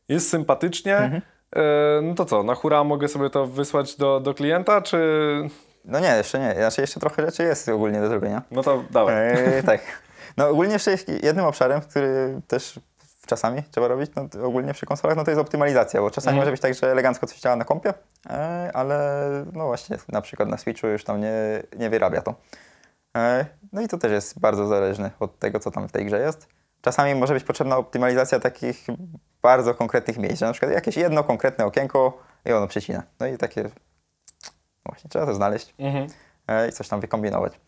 jest sympatycznie. Mhm. E, no to co, na hura mogę sobie to wysłać do, do klienta, czy... No nie, jeszcze nie. Znaczy jeszcze trochę rzeczy jest ogólnie do zrobienia. No to dawaj. Eee, tak. No ogólnie jeszcze jednym obszarem, który też czasami trzeba robić, no, ogólnie przy konsolach, no to jest optymalizacja, bo czasami Mhm. może być tak, że elegancko coś działa na kompie, e, ale no właśnie, na przykład na Switchu już tam nie, nie wyrabia to. E, no i to też jest bardzo zależne od tego, co tam w tej grze jest. Czasami może być potrzebna optymalizacja takich bardzo konkretnych miejsc, że na przykład jakieś jedno konkretne okienko i ono przecina. No i takie, właśnie, trzeba to znaleźć Mhm. i coś tam wykombinować.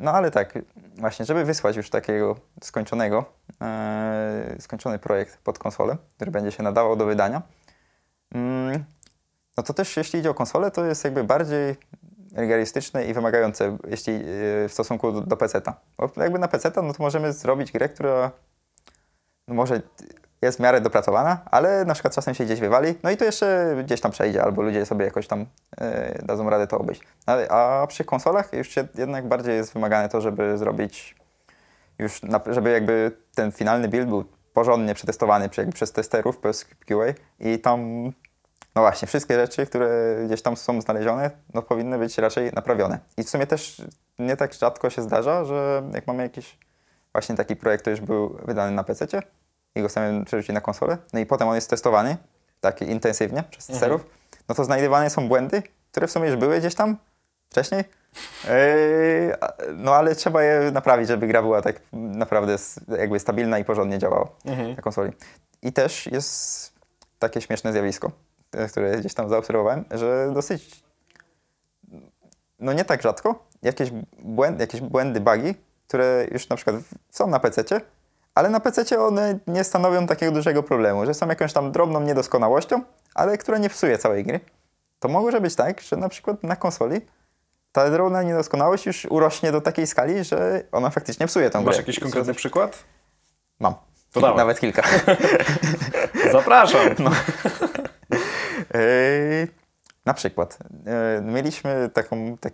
No ale tak, właśnie, żeby wysłać już takiego skończonego, skończony projekt pod konsolę, który będzie się nadawał do wydania, mm, no to też jeśli idzie o konsolę, to jest jakby bardziej rygorystyczne i wymagające jeśli, w stosunku do, do PC-ta. Bo jakby na PC-ta, no to możemy zrobić grę, która no może jest w miarę dopracowana, ale na przykład czasem się gdzieś wywali, no i to jeszcze gdzieś tam przejdzie, albo ludzie sobie jakoś tam e, dadzą radę to obejść. Ale, a przy konsolach już się jednak bardziej jest wymagane to, żeby zrobić już, na, żeby jakby ten finalny build był porządnie przetestowany przez testerów, przez QA i tam, no właśnie, wszystkie rzeczy, które gdzieś tam są znalezione, no powinny być raczej naprawione. I w sumie też nie tak rzadko się zdarza, że jak mamy jakiś właśnie taki projekt, który już był wydany na PC i go chcemy przerzucić na konsolę, no i potem on jest testowany tak intensywnie przez testerów, no to znajdywane są błędy, które w sumie już były gdzieś tam wcześniej. Yy, no ale trzeba je naprawić, żeby gra była tak naprawdę jakby stabilna i porządnie działała na konsoli. I też jest takie śmieszne zjawisko, e, które gdzieś tam zaobserwowałem, że dosyć, no nie tak rzadko, jakieś błędy, jakieś błędy, bugi, które już na przykład są na PC, ale na PC one nie stanowią takiego dużego problemu, że są jakąś tam drobną niedoskonałością, ale która nie psuje całej gry. To może być tak, że na przykład na konsoli ta drobna niedoskonałość już urośnie do takiej skali, że ona faktycznie psuje tą Masz grę. jakiś konkretny przykład? Mam. To dawaj. Nawet kilka. Zapraszam. No. Yy, na przykład yy, mieliśmy taką, tak,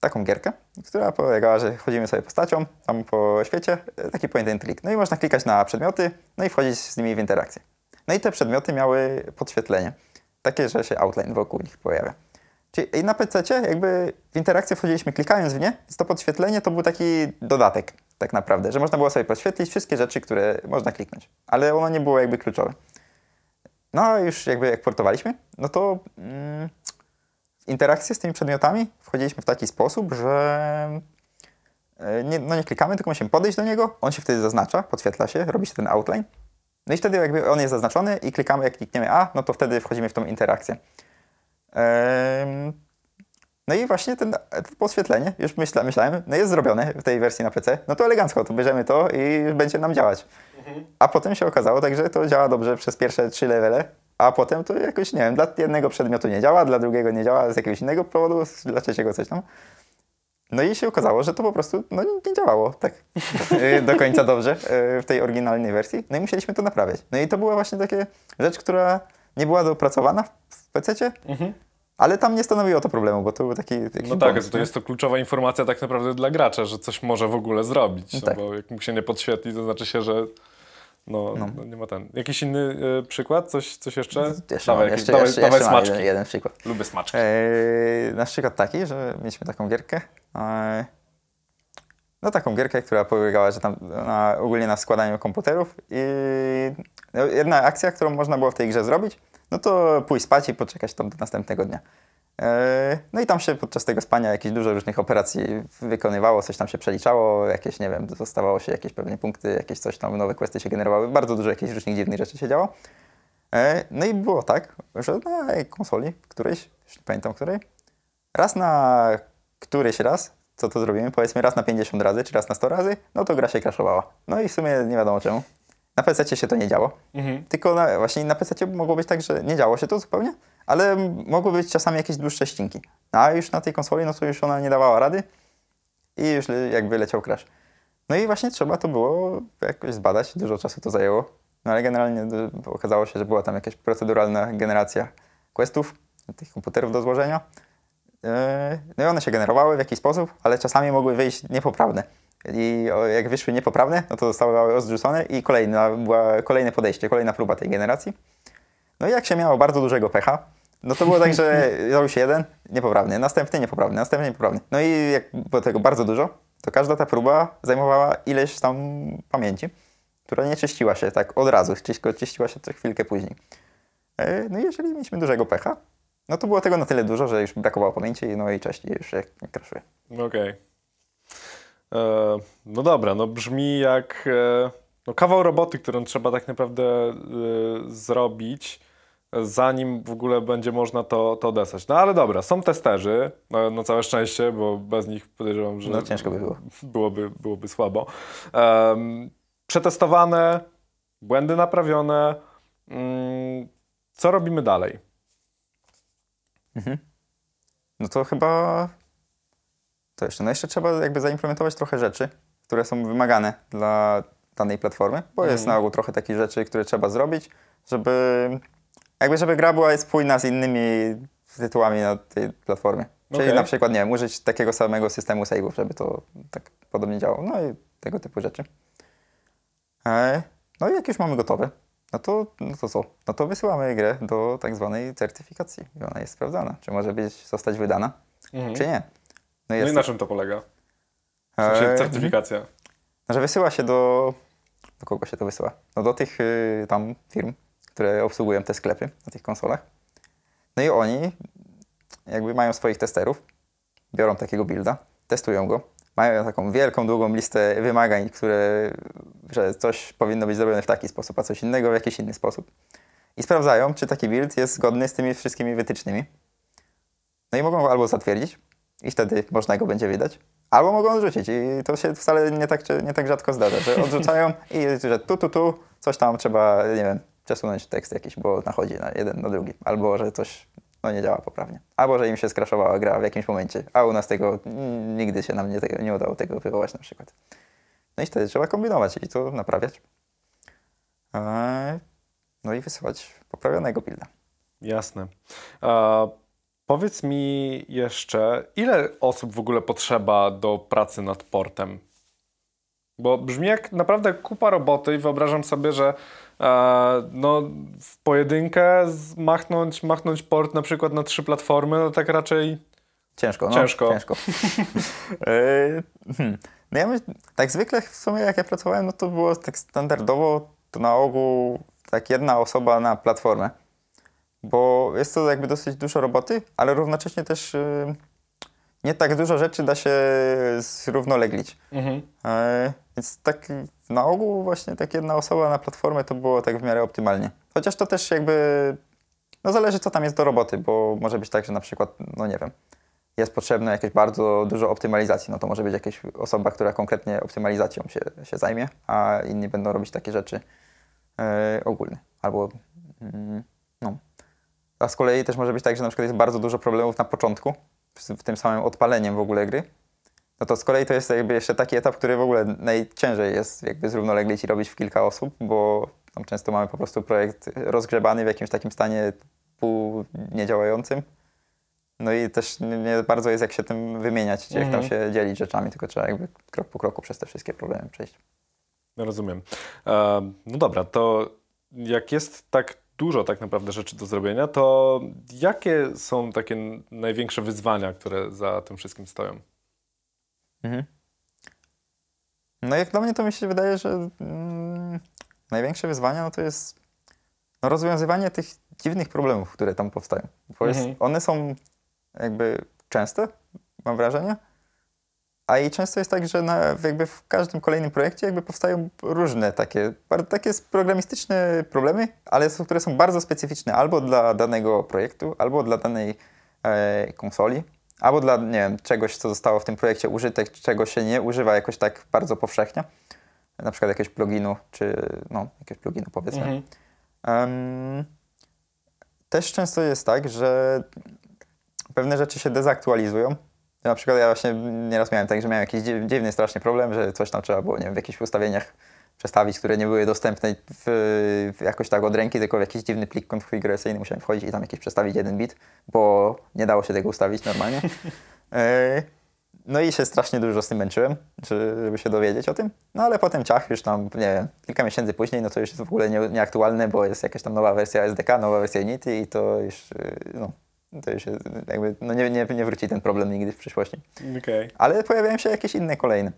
taką gierkę, która polegała, że chodzimy sobie postacią tam po świecie, yy, taki point and click. No i można klikać na przedmioty, no i wchodzić z nimi w interakcję. No i te przedmioty miały podświetlenie, takie, że się outline wokół nich pojawia. Czyli na PC jakby w interakcję wchodziliśmy klikając w nie, więc to podświetlenie to był taki dodatek tak naprawdę, że można było sobie podświetlić wszystkie rzeczy, które można kliknąć, ale ono nie było jakby kluczowe. No już jakby jak portowaliśmy, no to mm, interakcję z tymi przedmiotami wchodziliśmy w taki sposób, że e, nie, no nie klikamy, tylko musimy podejść do niego, on się wtedy zaznacza, podświetla się, robi się ten outline. No i wtedy jakby on jest zaznaczony i klikamy, jak klikniemy A, no to wtedy wchodzimy w tą interakcję. No i właśnie ten, to podświetlenie, już myśla, myślałem, no jest zrobione w tej wersji na PC, no to elegancko, to bierzemy to i już będzie nam działać. A potem się okazało tak, że to działa dobrze przez pierwsze trzy levele, a potem to jakoś, nie wiem, dla jednego przedmiotu nie działa, dla drugiego nie działa z jakiegoś innego powodu, dla trzeciego coś tam. No i się okazało, że to po prostu no, nie działało tak y, do końca dobrze y, w tej oryginalnej wersji. No i musieliśmy to naprawiać. No i to była właśnie taka rzecz, która nie była dopracowana w PC, ale tam nie stanowiło to problemu, bo to był taki, No tak, bonus, to jest to kluczowa informacja tak naprawdę dla gracza, że coś może w ogóle zrobić. No tak. Bo jak mu się nie podświetli, to znaczy się, że no, no. nie ma ten. Jakiś inny e, przykład? Coś, coś jeszcze? Jeszcze, mam, dawaj, jakieś- jeszcze, dawaj, jeszcze, dawaj jeszcze smaczki. jeden, jeden przykład. Lubię smaczki. Eee, na przykład taki, że mieliśmy taką gierkę. eee, no taką gierkę, która polegała że tam na, ogólnie na składaniu komputerów i no, jedna akcja, którą można było w tej grze zrobić, no to pójść spać i poczekać tam do następnego dnia. Eee, no i tam się podczas tego spania jakieś dużo różnych operacji wykonywało, coś tam się przeliczało, jakieś, nie wiem, dostawało się jakieś pewnie punkty, jakieś coś tam, nowe questy się generowały, bardzo dużo jakichś różnych dziwnych rzeczy się działo. E, No i było tak, że na konsoli którejś, już nie pamiętam której, raz na któryś raz, co to zrobimy, powiedzmy raz na 50 razy, czy raz na 100 razy, no to gra się crashowała. No i w sumie nie wiadomo czemu. Na PC się to nie działo, Mhm. tylko na, właśnie na PC mogło być tak, że nie działo się to zupełnie, ale mogły być czasami jakieś dłuższe ścinki. A już na tej konsoli, no to już ona nie dawała rady i już jakby leciał crash. No i właśnie trzeba to było jakoś zbadać, dużo czasu to zajęło. No ale generalnie y, okazało się, że była tam jakaś proceduralna generacja questów, tych komputerów do złożenia. Yy, No i one się generowały w jakiś sposób, ale czasami mogły wyjść niepoprawne. I jak wyszły niepoprawne, no to zostały odrzucone i kolejna, była kolejne podejście, kolejna próba tej generacji. No i jak się miało bardzo dużego pecha, no to było tak, że zrobił się jeden niepoprawny, następny niepoprawny, następny niepoprawny. No i jak było tego bardzo dużo, to każda ta próba zajmowała ileś tam pamięci, która nie czyściła się tak od razu, tylko czyściła się chwilkę później. E, No i jeżeli mieliśmy dużego pecha, no to było tego na tyle dużo, że już brakowało pamięci, no i cześć, już się kraszuje. Okej. E, No dobra, no brzmi jak e, no kawał roboty, którą trzeba tak naprawdę e, zrobić, e, zanim w ogóle będzie można to, to odesłać. No ale dobra, są testerzy, no, no całe szczęście, bo bez nich podejrzewam, że No ciężko by było. byłoby, byłoby słabo. Przetestowane, błędy naprawione. Mm, co robimy dalej? No to chyba to jeszcze. No jeszcze trzeba jakby zaimplementować trochę rzeczy, które są wymagane dla danej platformy, bo jest na ogół trochę takich rzeczy, które trzeba zrobić, żeby jakby żeby gra była spójna z innymi tytułami na tej platformie. Czyli Okej. na przykład, nie wiem, użyć takiego samego systemu save'ów, żeby to tak podobnie działało. No i tego typu rzeczy. E, No i jak już mamy gotowe, no to, no to co? No to wysyłamy grę do tak zwanej certyfikacji i ona jest sprawdzana, czy może być, zostać wydana, Mhm. czy nie. No i na czym to polega? W sensie certyfikacja. No, że wysyła się do... Do kogo się to wysyła? No do tych y, tam firm, które obsługują te sklepy na tych konsolach. No i oni jakby mają swoich testerów, biorą takiego builda, testują go, mają taką wielką, długą listę wymagań, które, że coś powinno być zrobione w taki sposób, a coś innego w jakiś inny sposób. I sprawdzają, czy taki build jest zgodny z tymi wszystkimi wytycznymi. No i mogą go albo zatwierdzić i wtedy można go będzie wydać, albo mogą odrzucić i to się wcale nie tak, nie tak rzadko zdarza, że odrzucają i że tu, tu, tu, coś tam trzeba, nie wiem, przesunąć tekst jakiś, bo nachodzi na jeden, na drugi, albo że coś no, nie działa poprawnie, albo że im się skraszowała gra w jakimś momencie, a u nas tego nigdy się nam nie, nie udało tego wywołać na przykład. No i wtedy trzeba kombinować i to naprawiać. Eee, No i wysyłać poprawionego builda. Jasne. A, powiedz mi jeszcze, ile osób w ogóle potrzeba do pracy nad portem? Bo brzmi jak naprawdę kupa roboty i wyobrażam sobie, że e, no, w pojedynkę machnąć, machnąć port na przykład na trzy platformy, no tak raczej Ciężko, no. Ciężko. ciężko. Eee, hmm. No ja myślę, tak zwykle w sumie jak ja pracowałem, no to było tak standardowo, to na ogół tak jedna osoba na platformę. Bo jest to jakby dosyć dużo roboty, ale równocześnie też y, nie tak dużo rzeczy da się zrównoleglić. mhm. E, Więc tak na ogół właśnie tak jedna osoba na platformę to było tak w miarę optymalnie. Chociaż to też jakby, no zależy co tam jest do roboty, bo może być tak, że na przykład, no nie wiem, jest potrzebne jakieś bardzo dużo optymalizacji, no to może być jakaś osoba, która konkretnie optymalizacją się, się zajmie, a inni będą robić takie rzeczy e, ogólne. Albo, mm, no. A z kolei też może być tak, że na przykład jest bardzo dużo problemów na początku, z, w tym samym odpaleniem w ogóle gry, no to z kolei to jest jakby jeszcze taki etap, który w ogóle najciężej jest jakby zrównoleglić i robić w kilka osób, bo tam często mamy po prostu projekt rozgrzebany w jakimś takim stanie pół niedziałającym. No i też nie, bardzo jest jak się tym wymieniać, jak tam Mhm. się dzielić rzeczami, tylko trzeba jakby krok po kroku przez te wszystkie problemy przejść. No Rozumiem. E, no dobra, to jak jest tak dużo tak naprawdę rzeczy do zrobienia, to jakie są takie największe wyzwania, które za tym wszystkim stoją? Mhm. No jak dla mnie to mi się wydaje, że mm, największe wyzwania no to jest no, rozwiązywanie tych dziwnych problemów, które tam powstają. Bo jest, Mhm. one są jakby częste, mam wrażenie, a i często jest tak, że na, jakby w każdym kolejnym projekcie jakby powstają różne takie, takie programistyczne problemy, ale są, które są bardzo specyficzne albo dla danego projektu, albo dla danej e, konsoli, albo dla, nie wiem, czegoś, co zostało w tym projekcie użyte, czego się nie używa jakoś tak bardzo powszechnie, na przykład jakiegoś pluginu, czy no, jakiegoś pluginu powiedzmy. Mhm. Em, też często jest tak, że pewne rzeczy się dezaktualizują. Na przykład ja właśnie nieraz miałem tak, że miałem jakiś dziw- dziwny strasznie problem, że coś tam trzeba było nie wiem, w jakichś ustawieniach przestawić, które nie były dostępne w, w jakoś tak od ręki, tylko w jakiś dziwny plik konfiguracyjny musiałem wchodzić i tam jakiś przestawić jeden bit, bo nie dało się tego ustawić normalnie. E, No i się strasznie dużo z tym męczyłem, czy- żeby się dowiedzieć o tym. No ale potem ciach, już tam, nie wiem, kilka miesięcy później, no to już jest w ogóle nie, nieaktualne, bo jest jakaś tam nowa wersja SDK, nowa wersja Unity i to już, yy, no, to już jest jakby, no nie, nie, nie wróci ten problem nigdy w przyszłości. Okej. Ale pojawiają się jakieś inne kolejne.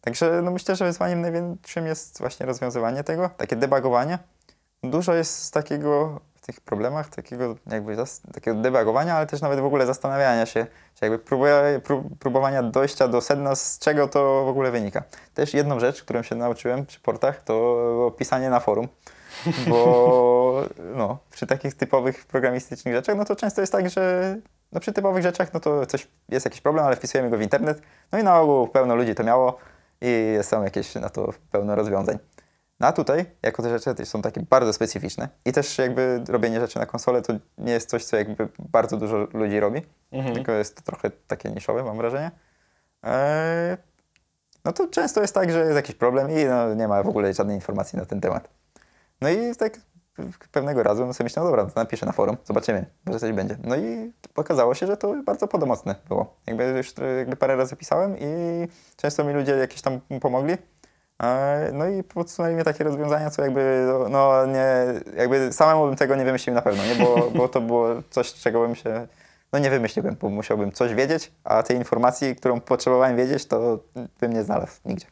Także no myślę, że wyzwaniem największym jest właśnie rozwiązywanie tego, takie debugowanie. Dużo jest takiego w tych problemach, takiego jakby takiego debugowania, ale też nawet w ogóle zastanawiania się, czy jakby próbowania dojścia do sedna, z czego to w ogóle wynika. Też jedną rzecz, którą się nauczyłem przy portach, to pisanie na forum. Bo no, przy takich typowych programistycznych rzeczach, no to często jest tak, że no przy typowych rzeczach, no to coś jest jakiś problem, ale wpisujemy go w internet, no i na ogół pełno ludzi to miało i są jakieś na to pełno rozwiązań. No a tutaj, jako te rzeczy są takie bardzo specyficzne i też jakby robienie rzeczy na konsolę to nie jest coś, co jakby bardzo dużo ludzi robi, Mhm. tylko jest to trochę takie niszowe, mam wrażenie. Eee, no to często jest tak, że jest jakiś problem i no, nie ma w ogóle żadnej informacji na ten temat. No i tak pewnego razu no sobie myślę, no dobra, to napiszę na forum, zobaczymy, może coś będzie. No i okazało się, że to bardzo pomocne było. Jakby już jakby parę razy pisałem i często mi ludzie jakieś tam pomogli. E, No i podsunęli mnie takie rozwiązania, co jakby, no nie, jakby samemu bym tego nie wymyślił na pewno, nie? Bo, bo to było coś, czego bym się, no nie wymyśliłbym, bo musiałbym coś wiedzieć, a tej informacji, którą potrzebowałem wiedzieć, to bym nie znalazł nigdzie.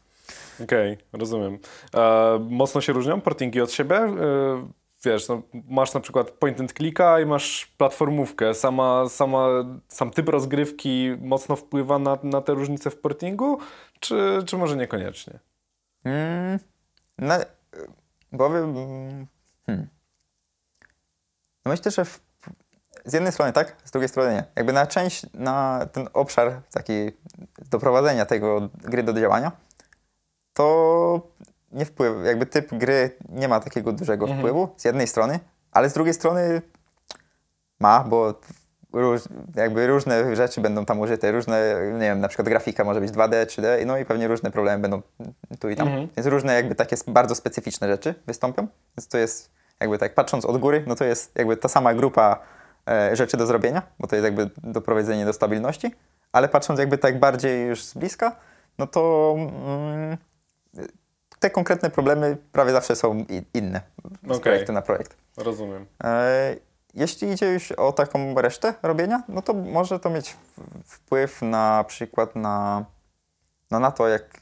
Okej, rozumiem. E, mocno się różnią portingi od siebie? E, wiesz, no, masz na przykład point and clicka i masz platformówkę. Sama, sama, sam typ rozgrywki mocno wpływa na, na te różnice w portingu, czy, czy może niekoniecznie? Mm, no, powiem, mm, hmm. no myślę, że w, z jednej strony tak, z drugiej strony nie. Jakby na część, na ten obszar taki doprowadzenia tego gry do działania, to nie wpływa, jakby typ gry nie ma takiego dużego Mhm. wpływu z jednej strony, ale z drugiej strony ma, bo róż, jakby różne rzeczy będą tam użyte, różne, nie wiem, na przykład grafika może być 2D, 3D, no i pewnie różne problemy będą tu i tam. Mhm. Więc różne jakby takie bardzo specyficzne rzeczy wystąpią. Więc to jest jakby tak, patrząc od góry, no to jest jakby ta sama grupa e, rzeczy do zrobienia, bo to jest jakby doprowadzenie do stabilności, ale patrząc jakby tak bardziej już z bliska, no to mm, te konkretne problemy prawie zawsze są inne z Okej. projektu na projekt. Rozumiem. E, Jeśli idzie już o taką resztę robienia, no to może to mieć wpływ na przykład na, no na to, jak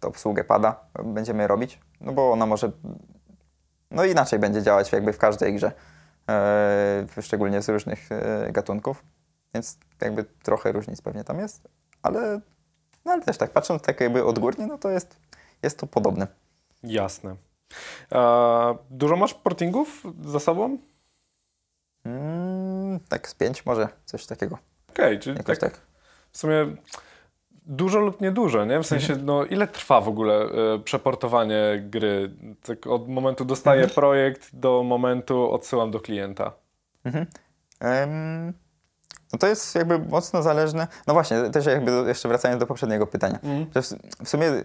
tę obsługę pada będziemy robić, no bo ona może no inaczej będzie działać jakby w każdej grze, e, szczególnie z różnych e, gatunków, więc jakby trochę różnic pewnie tam jest, ale, no ale też tak patrząc tak jakby odgórnie, no to jest, jest to podobne. Jasne. Dużo masz portingów za sobą? Mm, tak z pięć może, coś takiego, Okej, czyli jakoś tak, tak. w sumie dużo lub niedużo, nie? W sensie, no ile trwa w ogóle e, przeportowanie gry? Tak od momentu dostaję projekt do momentu odsyłam do klienta. Mhm. No to jest jakby mocno zależne. No właśnie, też jakby do, jeszcze wracając do poprzedniego pytania. Że w, w sumie e,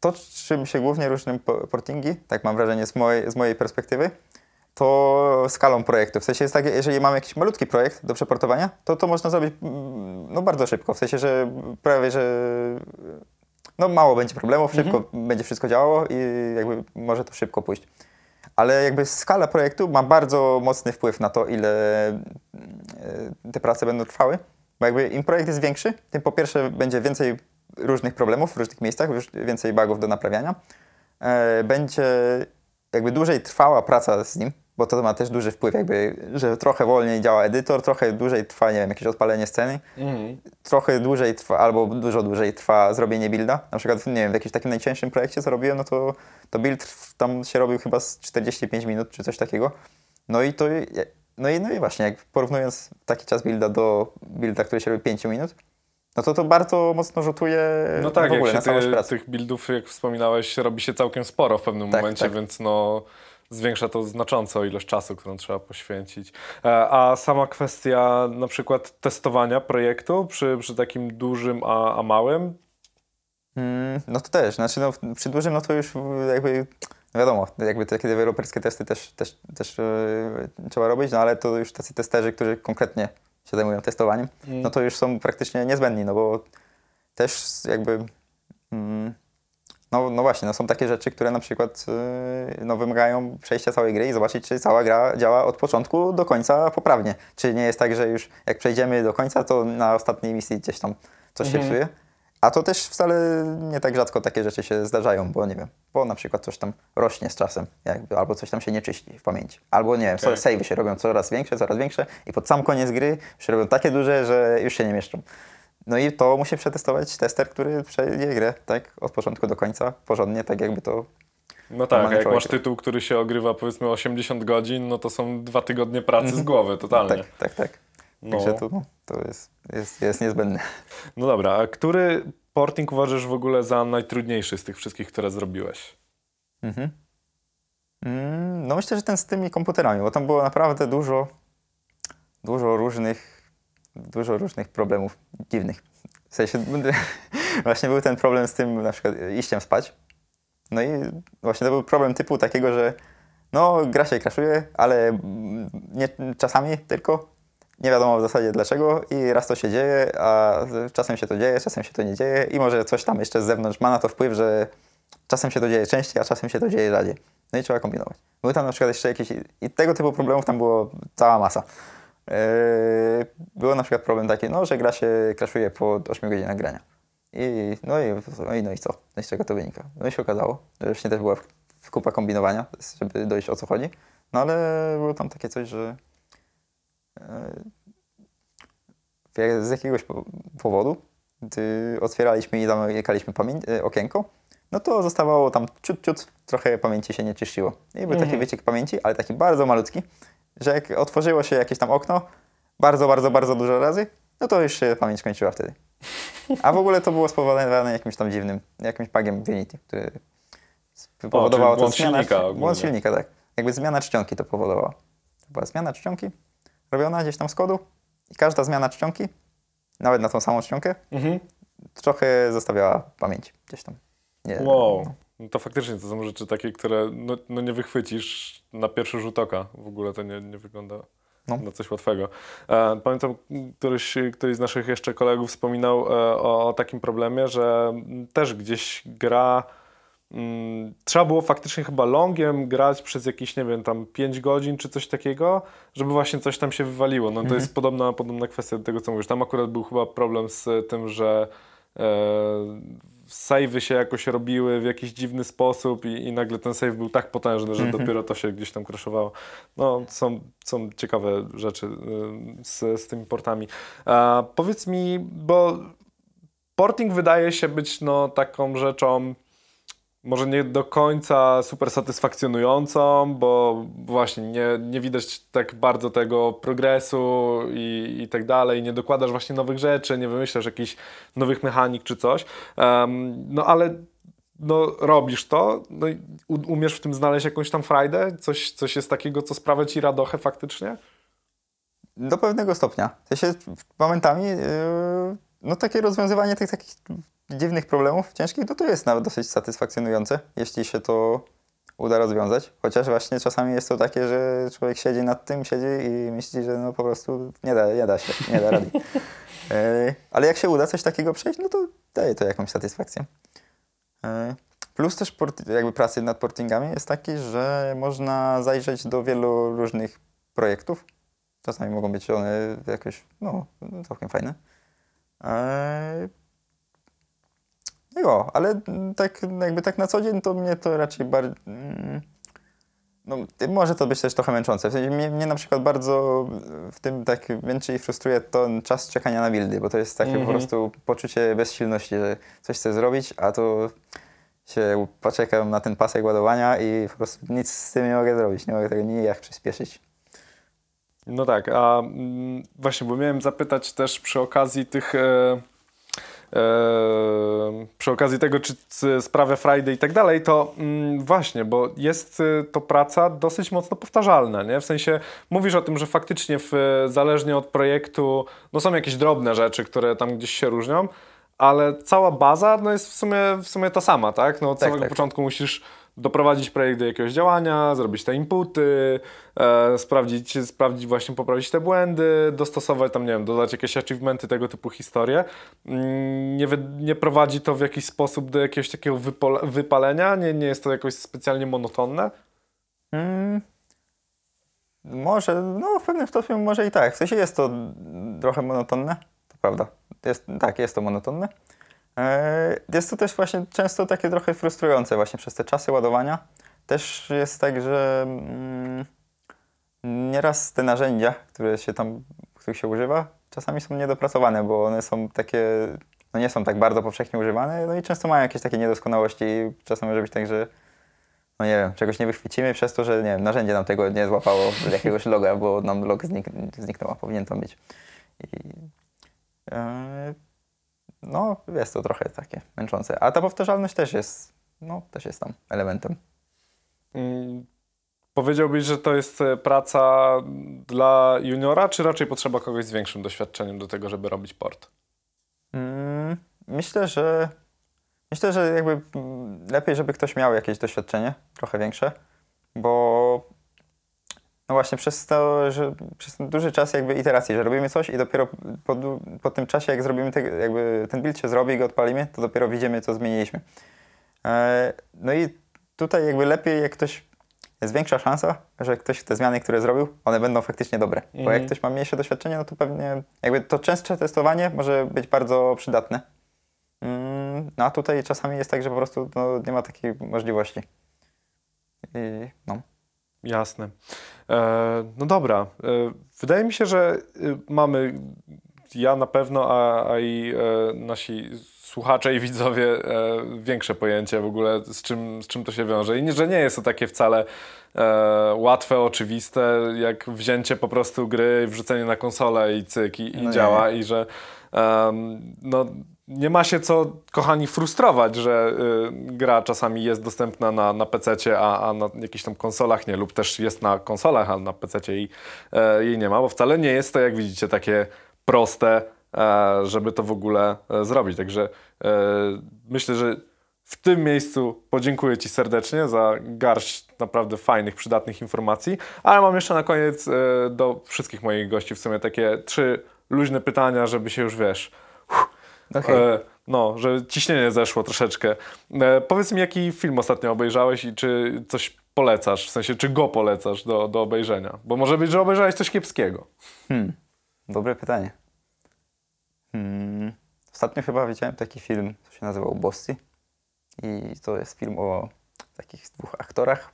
to, czym się głównie różnią po- portingi, tak mam wrażenie z mojej, z mojej perspektywy, to skalą projektu. W sensie jest tak, jeżeli mamy jakiś malutki projekt do przeportowania, to to można zrobić mm, no, bardzo szybko. W sensie, że prawie, że no, mało będzie problemów, szybko będzie wszystko działało i jakby może to szybko pójść. Ale jakby skala projektu ma bardzo mocny wpływ na to, ile e, te prace będą trwały. Bo jakby im projekt jest większy, tym po pierwsze będzie więcej różnych problemów w różnych miejscach, więcej bugów do naprawiania. E, Będzie jakby dłużej trwała praca z nim, bo to ma też duży wpływ, jakby, że trochę wolniej działa edytor, trochę dłużej trwa, nie wiem, jakieś odpalenie sceny, trochę dłużej trwa, albo dużo dłużej trwa zrobienie builda. Na przykład, nie wiem, w jakimś takim najcięższym projekcie, co robiłem, no to, to build tam się robił chyba z 45 minut, czy coś takiego. No i to, no i, no i właśnie, jak porównując taki czas builda do builda, który się robi 5 minut, no to to bardzo mocno rzutuje No tak, w ogóle jak na się całość ty, tych buildów, jak wspominałeś, robi się całkiem sporo w pewnym Tak, momencie, tak. więc no zwiększa to znacząco ilość czasu, którą trzeba poświęcić. E, A sama kwestia na przykład testowania projektu przy, przy takim dużym, a, a małym, Mm, no to też, znaczy no, przy dużym no to już jakby wiadomo, jakby takie deweloperskie testy też, też, też yy, trzeba robić, no ale to już tacy testerzy, którzy konkretnie się zajmują testowaniem, no to już są praktycznie niezbędni, no bo też jakby mm, no, no właśnie, no są takie rzeczy, które na przykład yy, no, wymagają przejścia całej gry i zobaczyć, czy cała gra działa od początku do końca poprawnie. Czy nie jest tak, że już jak przejdziemy do końca, to na ostatniej misji gdzieś tam coś się psuje. A to też wcale nie tak rzadko takie rzeczy się zdarzają, bo nie wiem, bo na przykład coś tam rośnie z czasem, jakby, albo coś tam się nie czyści w pamięci. Albo nie wiem, okay. savey się robią coraz większe, coraz większe i pod sam koniec gry się robią takie duże, że już się nie mieszczą. No i to musi przetestować tester, który przejdzie grę tak od początku do końca porządnie, tak jakby to no tak, jak masz tytuł, który się ogrywa powiedzmy 80 godzin, no to są dwa tygodnie pracy z głowy, totalnie. tak, tak, tak. No. Także to, no, to jest, jest, jest niezbędne. No dobra, a który porting uważasz w ogóle za najtrudniejszy z tych wszystkich, które zrobiłeś? Mhm. Mm, No myślę, że ten z tymi komputerami, bo tam było naprawdę dużo, dużo różnych, dużo różnych problemów dziwnych. W sensie właśnie był ten problem z tym na przykład iściem spać. No i właśnie to był problem typu takiego, że no gra się crashuje, ale nie, czasami tylko nie wiadomo w zasadzie dlaczego i raz to się dzieje, a czasem się to dzieje, czasem się to nie dzieje i może coś tam jeszcze z zewnątrz ma na to wpływ, że czasem się to dzieje częściej, a czasem się to dzieje rzadziej. No i trzeba kombinować. Były tam na przykład jeszcze jakieś, i tego typu problemów tam było cała masa. Yy, było na przykład problem taki, no, że gra się kraszuje po 8 godzinach grania. I no, i no i no i co? No i z czego to wynika? No i się okazało, że właśnie też była kupa kombinowania, żeby dojść o co chodzi. No ale było tam takie coś, że yy, z jakiegoś po- powodu, gdy otwieraliśmy i zamykaliśmy e, okienko, no to zostawało tam ciut, ciut, trochę pamięci się nie czyściło. I był taki wyciek pamięci, ale taki bardzo malutki, że jak otworzyło się jakieś tam okno, bardzo, bardzo, bardzo dużo razy, no to już się pamięć kończyła wtedy. A w ogóle to było spowodowane jakimś tam dziwnym, jakimś bugiem w Unity, który powodowało czyli błąd zmiana, silnika ogólnie. błąd silnika, tak. Jakby zmiana czcionki to powodowała. To była zmiana czcionki robiona gdzieś tam z kodu i każda zmiana czcionki, nawet na tą samą czcionkę, Mhm. trochę zostawiała pamięć gdzieś tam. Nie, Wow. No to faktycznie to są rzeczy takie, które no, no nie wychwycisz na pierwszy rzut oka. W ogóle to nie, nie wygląda No. na coś łatwego. E, pamiętam, któryś, któryś z naszych jeszcze kolegów wspominał e, o, o takim problemie, że też gdzieś gra mm, trzeba było faktycznie chyba longiem grać przez jakieś, nie wiem, tam 5 godzin czy coś takiego, żeby właśnie coś tam się wywaliło. No to jest podobna, podobna kwestia do tego, co mówisz. Tam akurat był chyba problem z tym, że e, savey się jakoś robiły w jakiś dziwny sposób i, i nagle ten save był tak potężny, że dopiero to się gdzieś tam crashowało. No, są, są ciekawe rzeczy y, z, z tymi portami. A, powiedz mi, bo porting wydaje się być no, taką rzeczą może nie do końca super satysfakcjonującą, bo właśnie nie, nie widać tak bardzo tego progresu i, i tak dalej, nie dokładasz właśnie nowych rzeczy, nie wymyślasz jakichś nowych mechanik czy coś, Em, no ale no, robisz to, no umiesz w tym znaleźć jakąś tam frajdę, coś, coś jest takiego, co sprawia ci radochę faktycznie? Do pewnego stopnia. W sensie momentami, yy, no takie rozwiązywanie tych takich dziwnych problemów ciężkich, no to jest nawet dosyć satysfakcjonujące, jeśli się to uda rozwiązać. Chociaż właśnie czasami jest to takie, że człowiek siedzi nad tym, siedzi i myśli, że no po prostu nie da, nie da się, nie da rady. Yy, ale jak się uda coś takiego przejść, no to daje to jakąś satysfakcję. Yy, Plus też port, jakby pracy nad portingami jest taki, że można zajrzeć do wielu różnych projektów. Czasami mogą być one jakoś, no, całkiem fajne. Eee, Jo, ale mm, tak jakby tak na co dzień to mnie to raczej bardziej... No, może to być też trochę męczące. W sensie mnie, mnie na przykład bardzo w tym tak męczy i frustruje ten czas czekania na buildy, bo to jest takie po Mhm. prostu poczucie bezsilności, że coś chcę zrobić, a to się poczekam na ten pasek ładowania i po prostu nic z tym nie mogę zrobić. Nie mogę tego nijak przyspieszyć. No tak, a mm, właśnie, bo miałem zapytać też przy okazji tych. E, e, przy okazji tego, czy sprawia Friday i tak dalej, to mm, właśnie, bo jest y, to praca dosyć mocno powtarzalna, nie? W sensie mówisz o tym, że faktycznie w, zależnie od projektu, no są jakieś drobne rzeczy, które tam gdzieś się różnią, ale cała baza no jest w sumie, w sumie ta sama, tak? No od Tak, samego tak. początku musisz doprowadzić projekt do jakiegoś działania, zrobić te inputy, e, sprawdzić, sprawdzić właśnie, poprawić te błędy, dostosować tam, nie wiem, dodać jakieś achievementy, tego typu historie. Mm, Nie, nie prowadzi to w jakiś sposób do jakiegoś takiego wypalenia? Nie, nie jest to jakoś specjalnie monotonne? Mm, może, no w pewnym stopniu może i tak. W sensie jest to trochę monotonne, to prawda. Jest, tak, jest to monotonne. E, Jest to też właśnie często takie trochę frustrujące właśnie przez te czasy ładowania. Też jest tak, że mm, nieraz te narzędzia, które się tam, których się używa, czasami są niedopracowane, bo one są takie, no nie są tak bardzo powszechnie używane, no i często mają jakieś takie niedoskonałości i czasem może być tak, że no nie wiem, czegoś nie wychwycimy przez to, że nie wiem, narzędzie nam tego nie złapało jakiegoś loga, bo nam log znik zniknął, a powinien tam być. I, e, no, jest to trochę takie męczące. A ta powtarzalność też jest, no, też jest tam elementem. Mm, Powiedziałbyś, że to jest e, praca dla juniora, czy raczej potrzeba kogoś z większym doświadczeniem do tego, żeby robić port? Mm, myślę, że myślę, że jakby mm, lepiej, żeby ktoś miał jakieś doświadczenie, trochę większe, bo no właśnie przez to, że przez ten duży czas jakby iteracji, że robimy coś i dopiero po, po tym czasie, jak zrobimy te, jakby ten build się zrobi i go odpalimy, to dopiero widzimy, co zmieniliśmy. E, no i tutaj jakby lepiej, jak ktoś, jest większa szansa, że ktoś te zmiany, które zrobił, one będą faktycznie dobre. Bo jak Mhm. ktoś ma mniejsze doświadczenie, no to pewnie jakby to częstsze testowanie może być bardzo przydatne. Mm, no a tutaj czasami jest tak, że po prostu no, nie ma takiej możliwości. I no. Jasne. E, no dobra. E, wydaje mi się, że y, mamy, ja na pewno, a, a i e, nasi słuchacze i widzowie e, większe pojęcie w ogóle, z czym, z czym to się wiąże. I nie, że nie jest to takie wcale e, łatwe, oczywiste, jak wzięcie po prostu gry, wrzucenie na konsolę i cyk, i, i No nie. działa. I że no, nie ma się co, kochani, frustrować, że y, gra czasami jest dostępna na, na PC, a, a na jakichś tam konsolach nie, lub też jest na konsolach, a na PC i, e, jej nie ma, bo wcale nie jest to, jak widzicie, takie proste, e, żeby to w ogóle e, zrobić. Także e, myślę, że w tym miejscu podziękuję Ci serdecznie za garść naprawdę fajnych, przydatnych informacji, ale mam jeszcze na koniec e, do wszystkich moich gości w sumie takie trzy luźne pytania, żeby się już, wiesz, Okej. E, no, że ciśnienie zeszło troszeczkę. E, powiedz mi, jaki film ostatnio obejrzałeś i czy coś polecasz, w sensie, czy go polecasz do, do obejrzenia? Bo może być, że obejrzałeś coś kiepskiego. Hmm. Dobre pytanie. Hmm. Ostatnio chyba widziałem taki film, co się nazywał Bossy. I to jest film o takich dwóch aktorach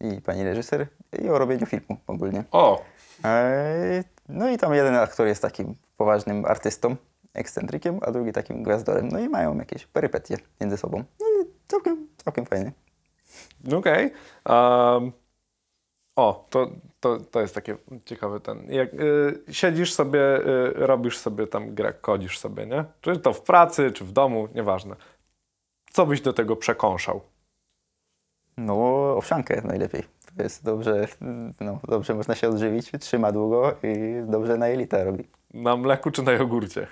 i pani reżyser i o robieniu filmu ogólnie. O, Eee, No i tam jeden aktor jest takim poważnym artystą, ekscentrykiem, a drugi takim gwiazdorem. No i mają jakieś perypetie między sobą. No i całkiem, całkiem fajny. okej. Um, o, to, to, to jest takie ciekawe ten. Jak y, siedzisz sobie, y, robisz sobie tam grę, kodzisz sobie, nie? Czy to w pracy, czy w domu, nieważne. Co byś do tego przekąszał? No, owsiankę najlepiej. To jest dobrze, no, dobrze można się odżywić, trzyma długo i dobrze na jelita robi. Na mleku czy na jogurcie?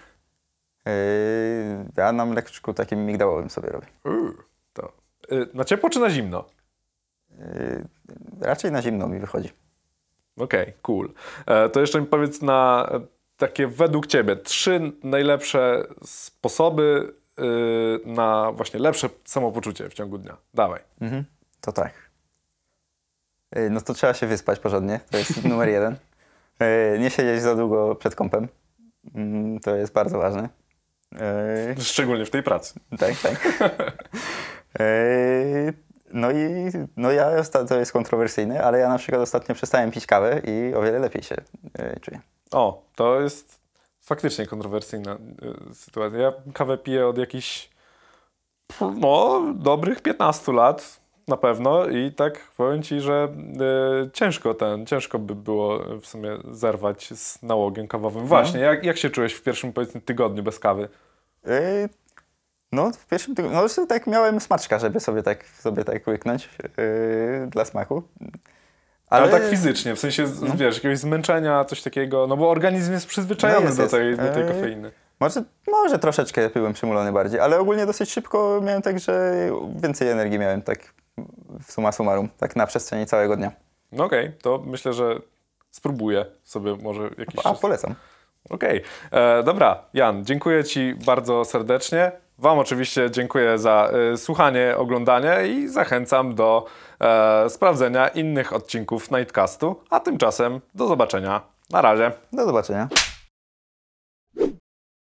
Eee, Ja na mleczku takim migdałowym sobie robię. Uuu, to. Y, na ciepło czy na zimno? Raczej na zimno mi wychodzi. Okej, cool. E, to jeszcze mi powiedz na e, takie według Ciebie trzy najlepsze sposoby na właśnie lepsze samopoczucie w ciągu dnia. Dawaj. Mhm. To tak. No to trzeba się wyspać porządnie. To jest numer jeden. Nie siedzieć za długo przed kąpem. Mm, To jest bardzo ważne. Szczególnie w tej pracy. Tak, tak. No i no ja, to jest kontrowersyjne, ale ja na przykład ostatnio przestałem pić kawę i o wiele lepiej się e, czuję. O, to jest faktycznie kontrowersyjna y, sytuacja. Ja kawę piję od jakichś no, dobrych 15 lat na pewno i tak powiem Ci, że y, ciężko ten, ciężko by było w sumie zerwać z nałogiem kawowym. Właśnie, jak, jak się czułeś w pierwszym powiedzmy tygodniu bez kawy? Eee, No w pierwszym tygodniu, no tak miałem smaczka, żeby sobie tak, sobie tak łyknąć eee, dla smaku. Ale, tak fizycznie, w sensie, z- wiesz, jakiegoś zmęczenia, coś takiego, no bo organizm jest przyzwyczajony No jest, do, jest. tej, do tej Eee, kofeiny. Może, może troszeczkę byłem przymulony bardziej, ale ogólnie dosyć szybko miałem tak, że więcej energii miałem tak w summa summarum, tak na przestrzeni całego dnia. No okej, to myślę, że spróbuję sobie może jakiś A czas. polecam. Okej, e, dobra, Jan, dziękuję Ci bardzo serdecznie. Wam oczywiście dziękuję za e, słuchanie, oglądanie i zachęcam do e, sprawdzenia innych odcinków Nightcastu. A tymczasem do zobaczenia. Na razie. Do zobaczenia.